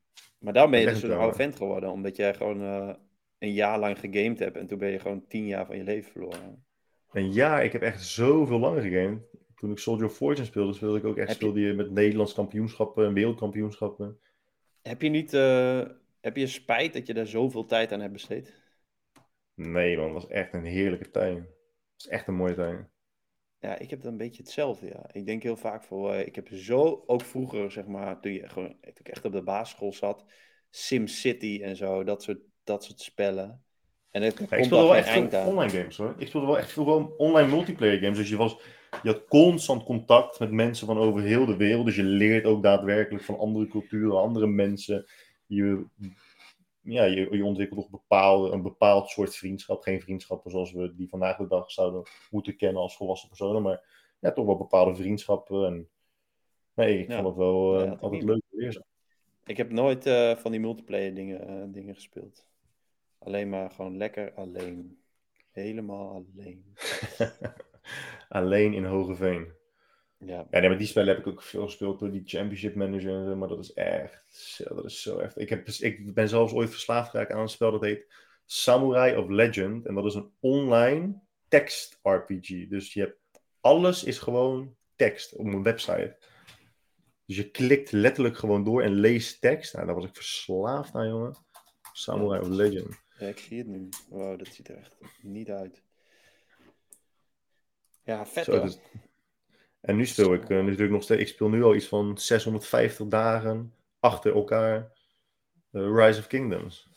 Maar daarom ben je dus een oude vent geworden, omdat jij gewoon uh, een jaar lang gegamed hebt en toen ben je gewoon tien jaar van je leven verloren. Een jaar? Ik heb echt zoveel langer gegamed. Toen ik Soldier of Fortune speelde, speelde ik ook echt speelde je... met Nederlands kampioenschappen en wereldkampioenschappen. Heb je niet uh, heb je spijt dat je daar zoveel tijd aan hebt besteed? Nee man, het was echt een heerlijke tijd. Het was echt een mooie tijd. Ja, ik heb dan een beetje hetzelfde, ja. Ik denk heel vaak voor, uh, ik heb zo, ook vroeger, zeg maar, toen, je, gewoon, toen ik echt op de basisschool zat, SimCity en zo, dat soort, dat soort spellen. En het ja, ik speelde wel echt veel online games hoor. Ik speelde wel echt veel online multiplayer games. Dus je, was, je had constant contact met mensen van over heel de wereld. Dus je leert ook daadwerkelijk van andere culturen, andere mensen. Je ja, je, je ontwikkelt toch bepaalde, een bepaald soort vriendschap. Geen vriendschappen zoals we die vandaag de dag zouden moeten kennen als volwassen personen. Maar ja, toch wel bepaalde vriendschappen. En, nee, ik vond het wel uh, altijd leuk weer. Ik heb nooit uh, van die multiplayer dingen, uh, dingen gespeeld. Alleen maar gewoon lekker alleen. Helemaal alleen. alleen in Hogeveen. Ja. ja, nee, maar die spellen heb ik ook veel gespeeld door die Championship Manager. Maar dat is echt, dat is zo echt. Ik, heb, ik ben zelfs ooit verslaafd geraakt aan een spel dat heet Samurai of Legend. En dat is een online tekst RPG. Dus je hebt, alles is gewoon tekst op een website. Dus je klikt letterlijk gewoon door en leest tekst. Nou, daar was ik verslaafd aan, jongen. Samurai of Legend. Ja, ik zie het nu. Wow, dat ziet er echt niet uit. Ja, vet Zo, dus... En nu speel ik uh, natuurlijk nog steeds. Ik speel nu al iets van 650 dagen achter elkaar uh, Rise of Kingdoms.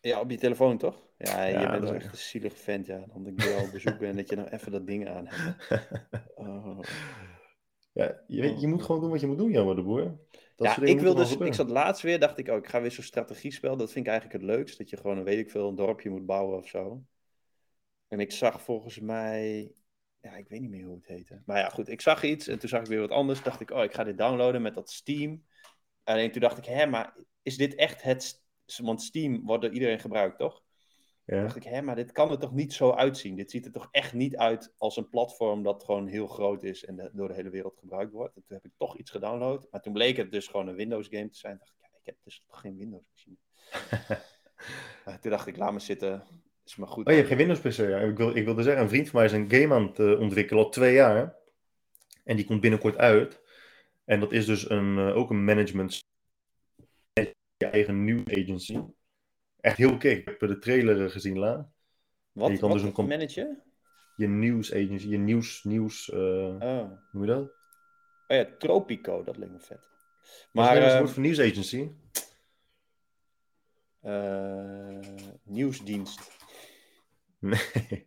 Ja, op je telefoon toch? Ja, je bent echt een zielig vent, ja. Dan ik jou bezoeken en dat je nou even dat ding aan hebt. Oh. Ja, je, weet, je moet gewoon doen wat je moet doen, Jammer de Boer. Dat ja, ik, wil dus, ik zat laatst weer, dacht ik, oh, ik ga weer zo'n strategie spelen. Dat vind ik eigenlijk het leukst. Dat je gewoon, weet ik veel, een dorpje moet bouwen of zo. En ik zag volgens mij, ja, ik weet niet meer hoe het heette. Maar ja, goed, ik zag iets en toen zag ik weer wat anders. Dacht ik, oh, ik ga dit downloaden met dat Steam. Alleen toen dacht ik, hé, maar is dit echt het... Want Steam wordt door iedereen gebruikt, toch? Ja. dacht ik, hé, maar dit kan er toch niet zo uitzien? Dit ziet er toch echt niet uit als een platform dat gewoon heel groot is en door de hele wereld gebruikt wordt. En toen heb ik toch iets gedownload. Maar toen bleek het dus gewoon een Windows game te zijn. Toen dacht ik, ja, ik heb dus toch geen Windows machine. toen dacht ik, laat me zitten. Is maar goed. Oh, je hebt geen Windows PC. Ja. Ik, wil, ik wilde zeggen, een vriend van mij is een game aan het uh, ontwikkelen al twee jaar. En die komt binnenkort uit. En dat is dus een, uh, ook een management je eigen nieuws agency echt heel kick. Ik heb de trailer gezien la. Wat, je kan wat dus een manager? Je nieuws agency, je nieuws, nieuws, uh, oh. hoe noem je dat? Oh ja, Tropico, dat lijkt me vet. Maar, wat is het woord voor nieuwsagency? Uh, nieuwsdienst. Nee.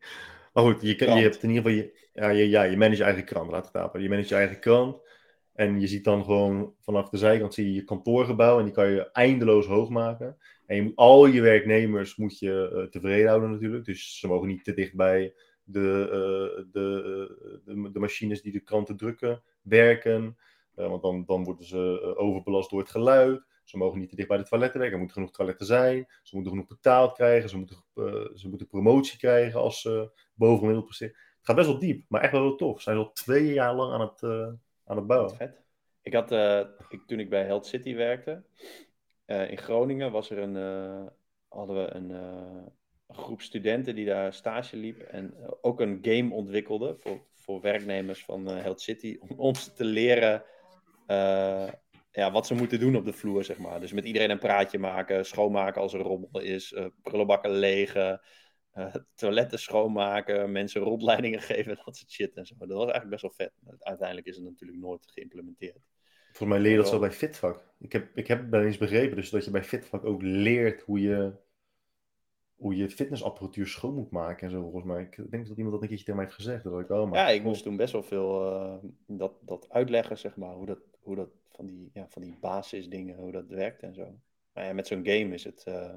Maar goed, je, je hebt in ieder geval je, ja, je, ja, je manage je eigen krant, laat het Je manage je eigen krant. En je ziet dan gewoon vanaf de zijkant zie je je kantoorgebouw en die kan je eindeloos hoog maken. En je moet, al je werknemers moet je uh, tevreden houden natuurlijk. Dus ze mogen niet te dicht bij de, uh, de, de, de, machines die de kranten drukken werken. Want dan, dan worden ze overbelast door het geluid. Ze mogen niet te dicht bij de toiletten werken. Er moeten genoeg toiletten zijn. Ze moeten genoeg betaald krijgen. Ze moeten, ze moeten promotie krijgen als ze boven presteren. Het gaat best wel diep, maar echt wel tof. Ze zijn al twee jaar lang aan het, aan het bouwen. Vet. Ik had, ik, toen ik bij Health City werkte, in Groningen was er een, hadden we een, groep studenten die daar stage liep en ook een game ontwikkelde voor, voor werknemers van Health City om ons te leren ja, wat ze moeten doen op de vloer, zeg maar. Dus met iedereen een praatje maken, schoonmaken als er rommel is, prullenbakken legen, toiletten schoonmaken, mensen rondleidingen geven, dat soort shit en zo. Dat was eigenlijk best wel vet. Uiteindelijk is het natuurlijk nooit geïmplementeerd. Volgens mij leer je dat zo bij Fitvak. Ik heb, ik heb wel eens begrepen dus dat je bij Fitvak ook leert hoe je, hoe je fitnessapparatuur schoon moet maken en zo volgens mij. Ik denk dat iemand dat een keertje tegen mij heeft gezegd. Dat ik, oh, maar, ja, ik moest toen best wel veel uh, dat, dat uitleggen, zeg maar. Hoe dat, hoe dat van die, ja, van die basisdingen, hoe dat werkt en zo. Maar ja, met zo'n game is het... Uh,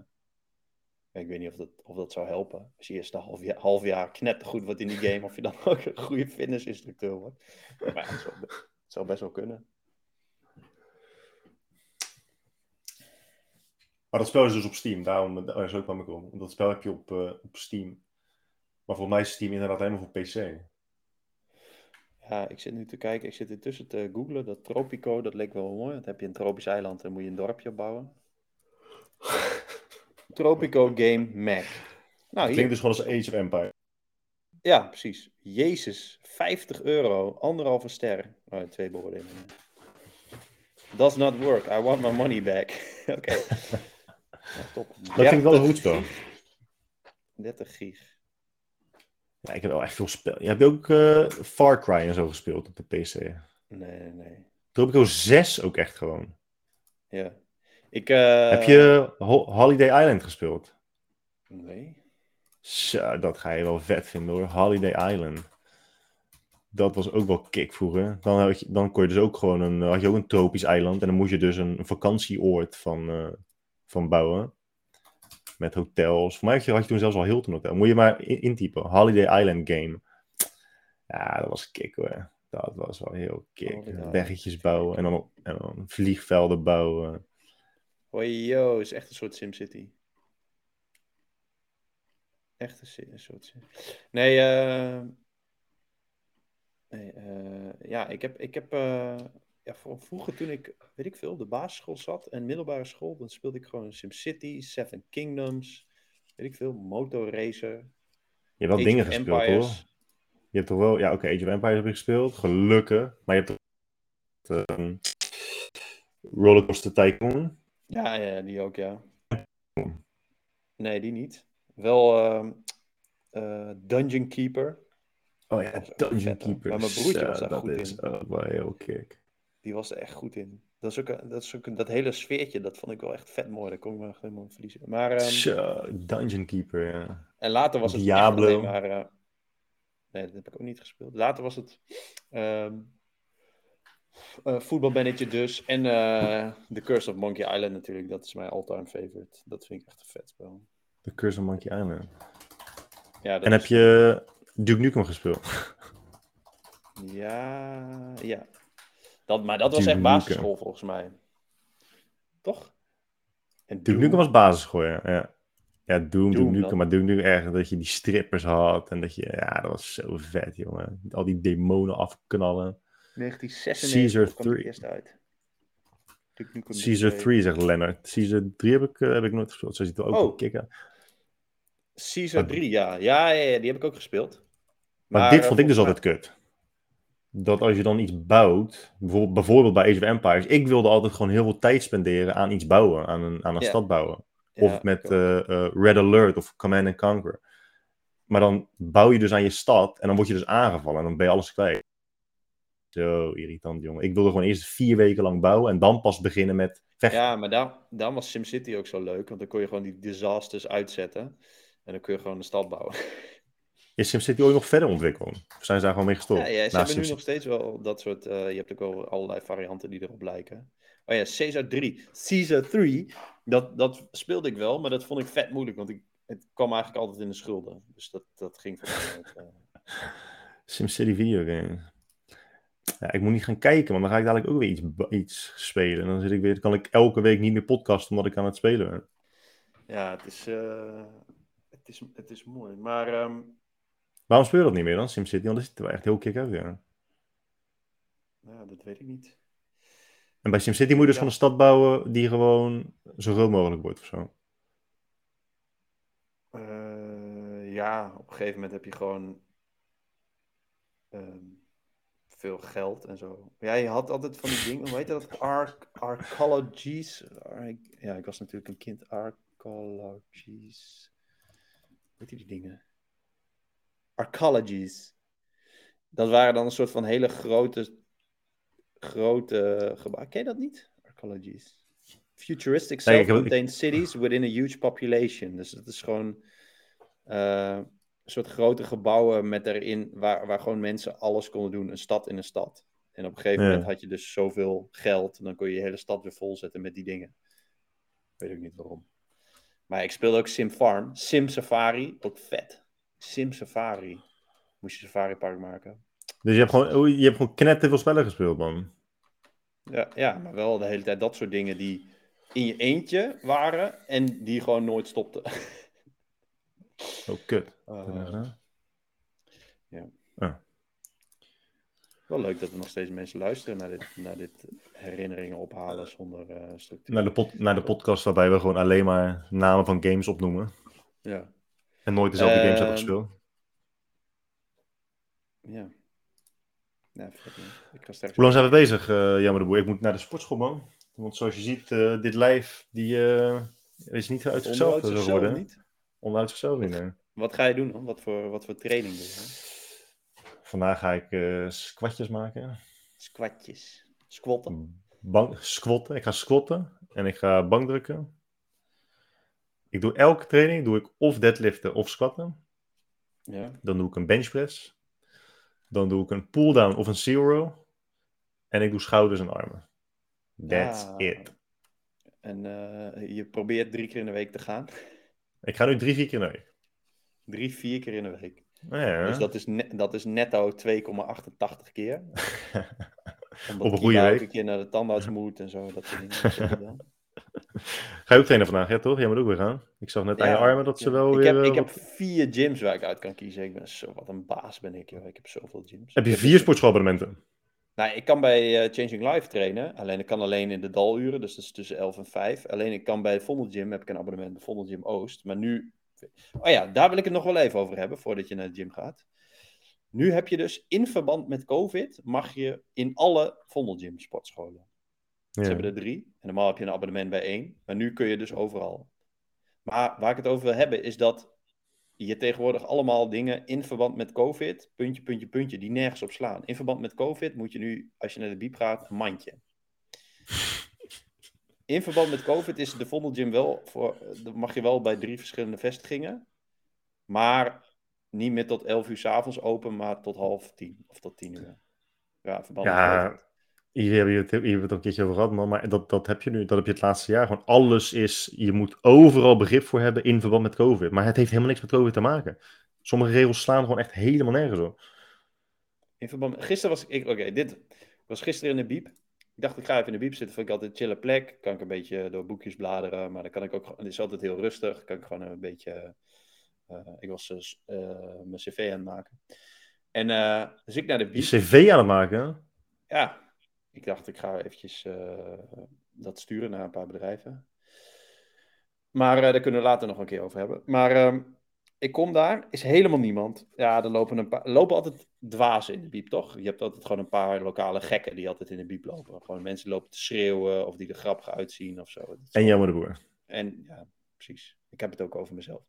ik weet niet of dat, of dat zou helpen. Als je eerst een half jaar, half jaar knettergoed in die game, of je dan ook een goede fitnessinstructeur wordt. Maar het, zou, best wel kunnen. Maar dat spel is dus op Steam, daarom daar is ook me komen. Want dat spel heb je op, uh, op Steam. Maar voor mij is Steam inderdaad helemaal voor PC. Ja, ik zit nu te kijken, ik zit intussen te googlen. Dat Tropico, dat leek wel mooi. Dan heb je een tropisch eiland en moet je een dorpje bouwen. Tropico Game Mac. Nou, het klinkt dus gewoon als Age of Empire. Ja, precies. Jezus, 50 euro, anderhalve ster. Oh, twee beoordelingen. Does not work, I want my money back. Oké. top. Dat vind ik wel goed spel. 30 gig. Ja, ik heb wel echt veel spel. Je hebt ook uh, Far Cry en zo gespeeld op de PC. Nee, nee. Tropico 6 ook echt gewoon. Ja. Ik, uh... Heb je Ho Holiday Island gespeeld? Nee. Zo, dat ga je wel vet vinden hoor. Holiday Island. Dat was ook wel kick vroeger. Dan, had je, dan kon je dus ook gewoon een, had je ook een tropisch eiland. En dan moest je dus een, vakantieoord van, uh, van bouwen. Met hotels. Voor mij had je, had je toen zelfs al Hilton Hotel. Moet je maar intypen. Holiday Island Game. Ja, dat was kick hoor. Dat was wel heel kick. Oh, Weggetjes bouwen en dan, en dan vliegvelden bouwen. Hoi yo, is echt een soort SimCity. Echt een, soort Nee, uh, nee uh, ja, ik heb, ik heb uh, ja, vroeger toen ik, weet ik veel, de basisschool zat en middelbare school, dan speelde ik gewoon SimCity, Seven Kingdoms, weet ik veel, Motorracer. Je hebt wel dingen gespeeld hoor. Je hebt toch wel, ja oké, okay, Age of Empires heb je gespeeld, gelukkig. Maar je hebt toch uh, Rollercoaster Tycoon. Ja, ja, die ook, ja. Nee, die niet. Wel ehm, eh, Dungeon Keeper. Oh ja, Dungeon Keeper. Maar mijn broertje was daar goed is in. ook wel heel kick. Die was er echt goed in. Dat is ook, een- dat, is ook een- dat hele sfeertje, dat vond ik wel echt vet mooi. Daar kon ik me helemaal verliezen. Maar, ehm, Zo, Dungeon Keeper, ja. en later was het Diablo. maar... eh, nee, dat heb ik ook niet gespeeld. Later was het ehm eh, voetbalmanager dus. En eh The Curse of Monkey Island natuurlijk. Dat is mijn all-time favorite. Dat vind ik echt een vet spel. The Curse of Monkey Island. Ja, dat En heb je Duke Nukem gespeeld? Ja, ja. Dat, maar dat was Duke echt basisschool volgens mij. Toch? En Duke Doom. Nukem was basisschool, ja. Ja, ja Doom, Duke Doom, dan. Maar Duke Nukem erg dat je die strippers had. En dat je, ja, dat was zo vet, jongen. Al die demonen afknallen. 1996 Caesar kwam die 3. eerst uit. Caesar 3. 3, zegt Leonard. Caesar 3 heb ik, eh, heb ik nooit gespeeld. Zo ziet het er ook Oh. wel kicken. Caesar 3, ja. Ja, ja, ja, die heb ik ook gespeeld. Maar, dit eh, vond ik dus altijd kut. Dat als je dan iets bouwt, bijvoorbeeld, bijvoorbeeld bij Age of Empires, ik wilde altijd gewoon heel veel tijd spenderen aan iets bouwen, aan een, aan een stad bouwen. Of ja, met eh, eh, Red Alert of Command and Conquer. Maar dan bouw je dus aan je stad en dan word je dus aangevallen en dan ben je alles kwijt. Zo irritant, jongen. Ik wilde gewoon eerst vier weken lang bouwen en dan pas beginnen met vechten. Ja, maar daar, daarom was SimCity ook zo leuk. Want dan kon je gewoon die disasters uitzetten. En dan kun je gewoon een stad bouwen. Is SimCity ooit nog verder ontwikkeld? Of zijn ze daar gewoon mee gestopt? Ja, ja, ze hebben nu nog steeds wel dat soort... eh, je hebt ook wel allerlei varianten die erop lijken. Oh ja, Caesar 3. Caesar 3, dat, dat speelde ik wel, maar dat vond ik vet moeilijk. Want ik, het kwam eigenlijk altijd in de schulden. Dus dat, dat ging voor mij eh. SimCity videogame. Ja, ik moet niet gaan kijken, want dan ga ik dadelijk ook weer iets, iets spelen. En dan zit ik weer, kan ik elke week niet meer podcasten omdat ik aan het spelen ben. Ja, het is, eh, het is, het is mooi. Maar ehm, Waarom speel je dat niet meer dan, SimCity? Want dat ziet er wel echt heel kick uit, ja. ja, dat weet ik niet. En bij SimCity moet je dus Ja. gewoon een stad bouwen die gewoon zo groot mogelijk wordt of zo. Eh, ja, op een gegeven moment heb je gewoon ehm, veel geld en zo. Ja, je had altijd van die dingen, hoe heet dat? Arc, arcologies. Ar- Ja, ik was natuurlijk een kind. Arcologies. Weet je die dingen? Arcologies. Dat waren dan een soort van hele grote, grote gebouwen. Ken je dat niet? Arcologies. Futuristic self-contained cities within a huge population. Dus het is gewoon eh, een soort grote gebouwen met erin waar, waar gewoon mensen alles konden doen. Een stad in een stad. En op een gegeven Ja. moment had je dus zoveel geld. En dan kon je je hele stad weer volzetten met die dingen. Weet ik niet waarom. Maar ik speelde ook Sim Farm. Sim Safari, ook vet. Sim Safari. Moest je Safari Park maken. Dus je hebt gewoon, oh, je hebt gewoon knetter veel spellen gespeeld, man. Ja, ja, maar wel de hele tijd dat soort dingen die in je eentje waren en die gewoon nooit stopten. Oh, kut. Eh, Ja. wel leuk dat er nog steeds mensen luisteren naar dit, naar dit herinneringen ophalen zonder eh, structuur. Naar de, pod, naar de podcast waarbij we gewoon alleen maar namen van games opnoemen. Ja, En nooit dezelfde games hebben Ehm, gespeeld. ja. Ja. Ik ga straks... Hoe lang zijn we bezig, eh Jammer de Boer? Ik moet naar de sportschool, man. Want zoals je ziet, eh, dit live, die eh, is niet uit zichzelf zo hè? niet. Onderuit zichzelf niet, nee. Wat ga je doen dan? Wat voor, wat voor training doe je? Vandaag ga ik squatjes maken. Squatjes. Squatten. Bank, squatten. Ik ga squatten en ik ga bankdrukken. Ik doe elke training doe ik of deadliften of squatten. Ja. Dan doe ik een benchpress. Dan doe ik een pull-down of een zero. En ik doe schouders en armen. That's it. En eh, je probeert drie keer in de week te gaan. Ik ga nu drie, vier keer naar week. Drie, vier keer in de week. Ja, Dus dat is, dat is netto 2,88 keer. Omdat Op een goede elke week. keer naar de tandarts moet en zo. Dat soort dingen. Ga je ook trainen vandaag, ja toch? Jij moet ook weer gaan. Ik zag net aan je Ja, armen dat ze wel ik weer... Heb, eh, ik heb wat- vier gyms waar ik uit kan kiezen. Ik ben zo, wat een baas ben ik, joh. Ik heb zoveel gyms. Heb je heb vier sportschoolabonnementen? Nou, ik kan bij eh, Changing Life trainen. Alleen ik kan alleen in de daluren, dus dat is tussen 11 en 5. Alleen ik kan bij Vondel Gym, heb ik een abonnement bij Vondel Gym Oost. Maar nu... Oh ja, daar wil ik het nog wel even over hebben, voordat je naar de gym gaat. Nu heb je dus in verband met COVID, mag je in alle Vondel Gym sportscholen. Ze hebben er drie. En normaal heb je een abonnement bij één. Maar nu kun je dus overal. Maar waar ik het over wil hebben is dat je tegenwoordig allemaal dingen in verband met COVID, puntje, puntje, puntje, die nergens op slaan. In verband met COVID moet je nu, als je naar de biep gaat, een mandje. In verband met COVID is de Vondelgym wel, voor, mag je wel bij drie verschillende vestigingen. Maar niet meer tot 11 uur s avonds open, maar tot half tien of tot tien uur. Ja, verband ja hier hebben we het, hier hebben we het een keertje over gehad, man. Maar dat, dat heb je nu, dat heb je het laatste jaar. Gewoon alles is, je moet overal begrip voor hebben in verband met COVID. Maar het heeft helemaal niks met COVID te maken. Sommige regels slaan gewoon echt helemaal nergens op. In verband gisteren was ik, oké, dit was gisteren in de biep. Ik dacht, ik ga even in de biep zitten. Vind ik altijd een chille plek. Kan ik een beetje door boekjes bladeren. Maar dan kan ik ook, het is altijd heel rustig. Kan ik gewoon een beetje, uh, ik was dus, uh, mijn cv aan het maken. En uh, dus ik naar de biep. Je cv aan het maken? Ja, ik dacht, ik ga eventjes uh, dat sturen naar een paar bedrijven. Maar uh, daar kunnen we later nog een keer over hebben. Maar uh, ik kom daar, is helemaal niemand. Ja, er lopen, een paar, lopen altijd dwazen in de biep, toch? Je hebt altijd gewoon een paar lokale gekken die altijd in de biep lopen. Gewoon mensen lopen te schreeuwen of die er grappig uitzien of zo. En jammer de boer. En ja, precies. Ik heb het ook over mezelf.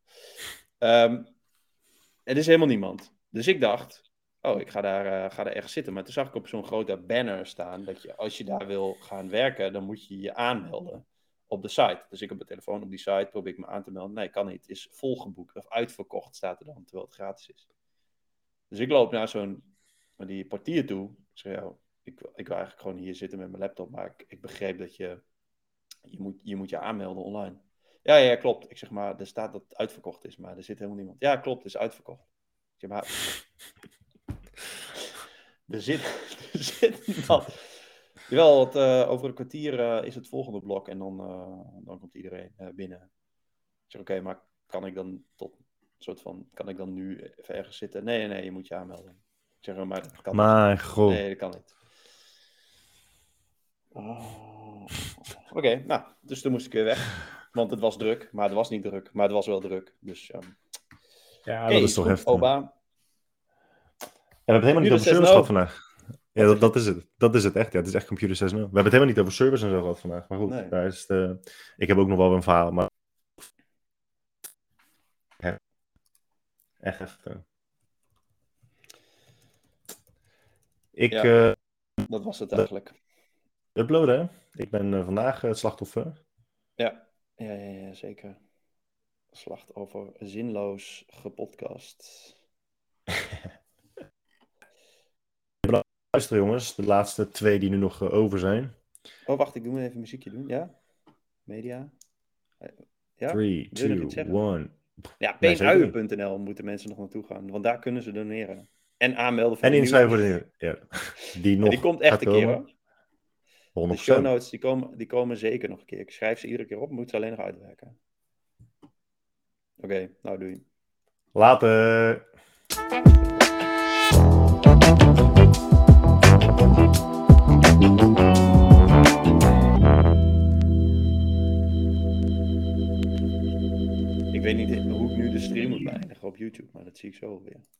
Um, er is helemaal niemand. Dus ik dacht, oh, ik ga daar, uh, ga daar ergens zitten. Maar toen zag ik op zo'n grote banner staan dat je, als je daar wil gaan werken, dan moet je je aanmelden op de site. Dus ik op mijn telefoon op die site probeer ik me aan te melden. Nee, kan niet. Is volgeboekt of uitverkocht staat er dan, terwijl het gratis is. Dus ik loop naar zo'n die portier toe. Ik zeg, ja, ik, ik wil eigenlijk gewoon hier zitten met mijn laptop, maar ik, ik begreep dat je, je moet, je moet je aanmelden online. Ja, ja, klopt. Ik zeg maar, er staat dat het uitverkocht is, maar er zit helemaal niemand. Ja, klopt, het is uitverkocht. Ik zeg maar, er zit, er zit iemand. Jawel, het, uh, over een kwartier uh, is het volgende blok en dan, uh, dan komt iedereen binnen. Ik zeg, oké, okay, maar kan ik dan tot soort van, kan ik dan nu even ergens zitten? Nee, nee, je moet je aanmelden. Ik zeg, maar dat kan maar, niet. God. Nee, dat kan niet. Oh. Oké, okay, nou, dus toen moest ik weer weg. Want het was druk, maar het was niet druk. Maar het was wel druk, dus... Um... Ja, dat is toch heftig. Oba, we hebben het helemaal niet over service gehad vandaag. Ja, dat, dat, is het. Dat is het echt. Ja, het is echt Computer 6.0. We hebben het helemaal niet over service en zo gehad vandaag. Maar goed, nee. daar is de... ik heb ook nog wel een verhaal. Maar... Echt heftig. Ik, ja, uh, dat was het eigenlijk. Uploaden, hè? Ik ben uh, vandaag het slachtoffer. Ja. Ja, ja, ja, zeker. Slachtoffer zinloos gepodcast. luisteren, jongens. De laatste twee die nu nog uh, over zijn. Oh, wacht, ik doe even muziekje doen. Ja? Media. Ja? 3, 2, 1. Ja, peenuien.nl moeten mensen nog naartoe gaan, want daar kunnen ze doneren. En aanmelden voor En inschrijven voor de ja. Die, nog die komt echt een keer hoor. De show notes die komen, die komen zeker nog een keer. Ik schrijf ze iedere keer op, moet ze alleen nog uitwerken. Oké, okay, nou doei. Later. Ik weet niet hoe ik nu de stream moet beëindigen op YouTube, maar dat zie ik zo weer.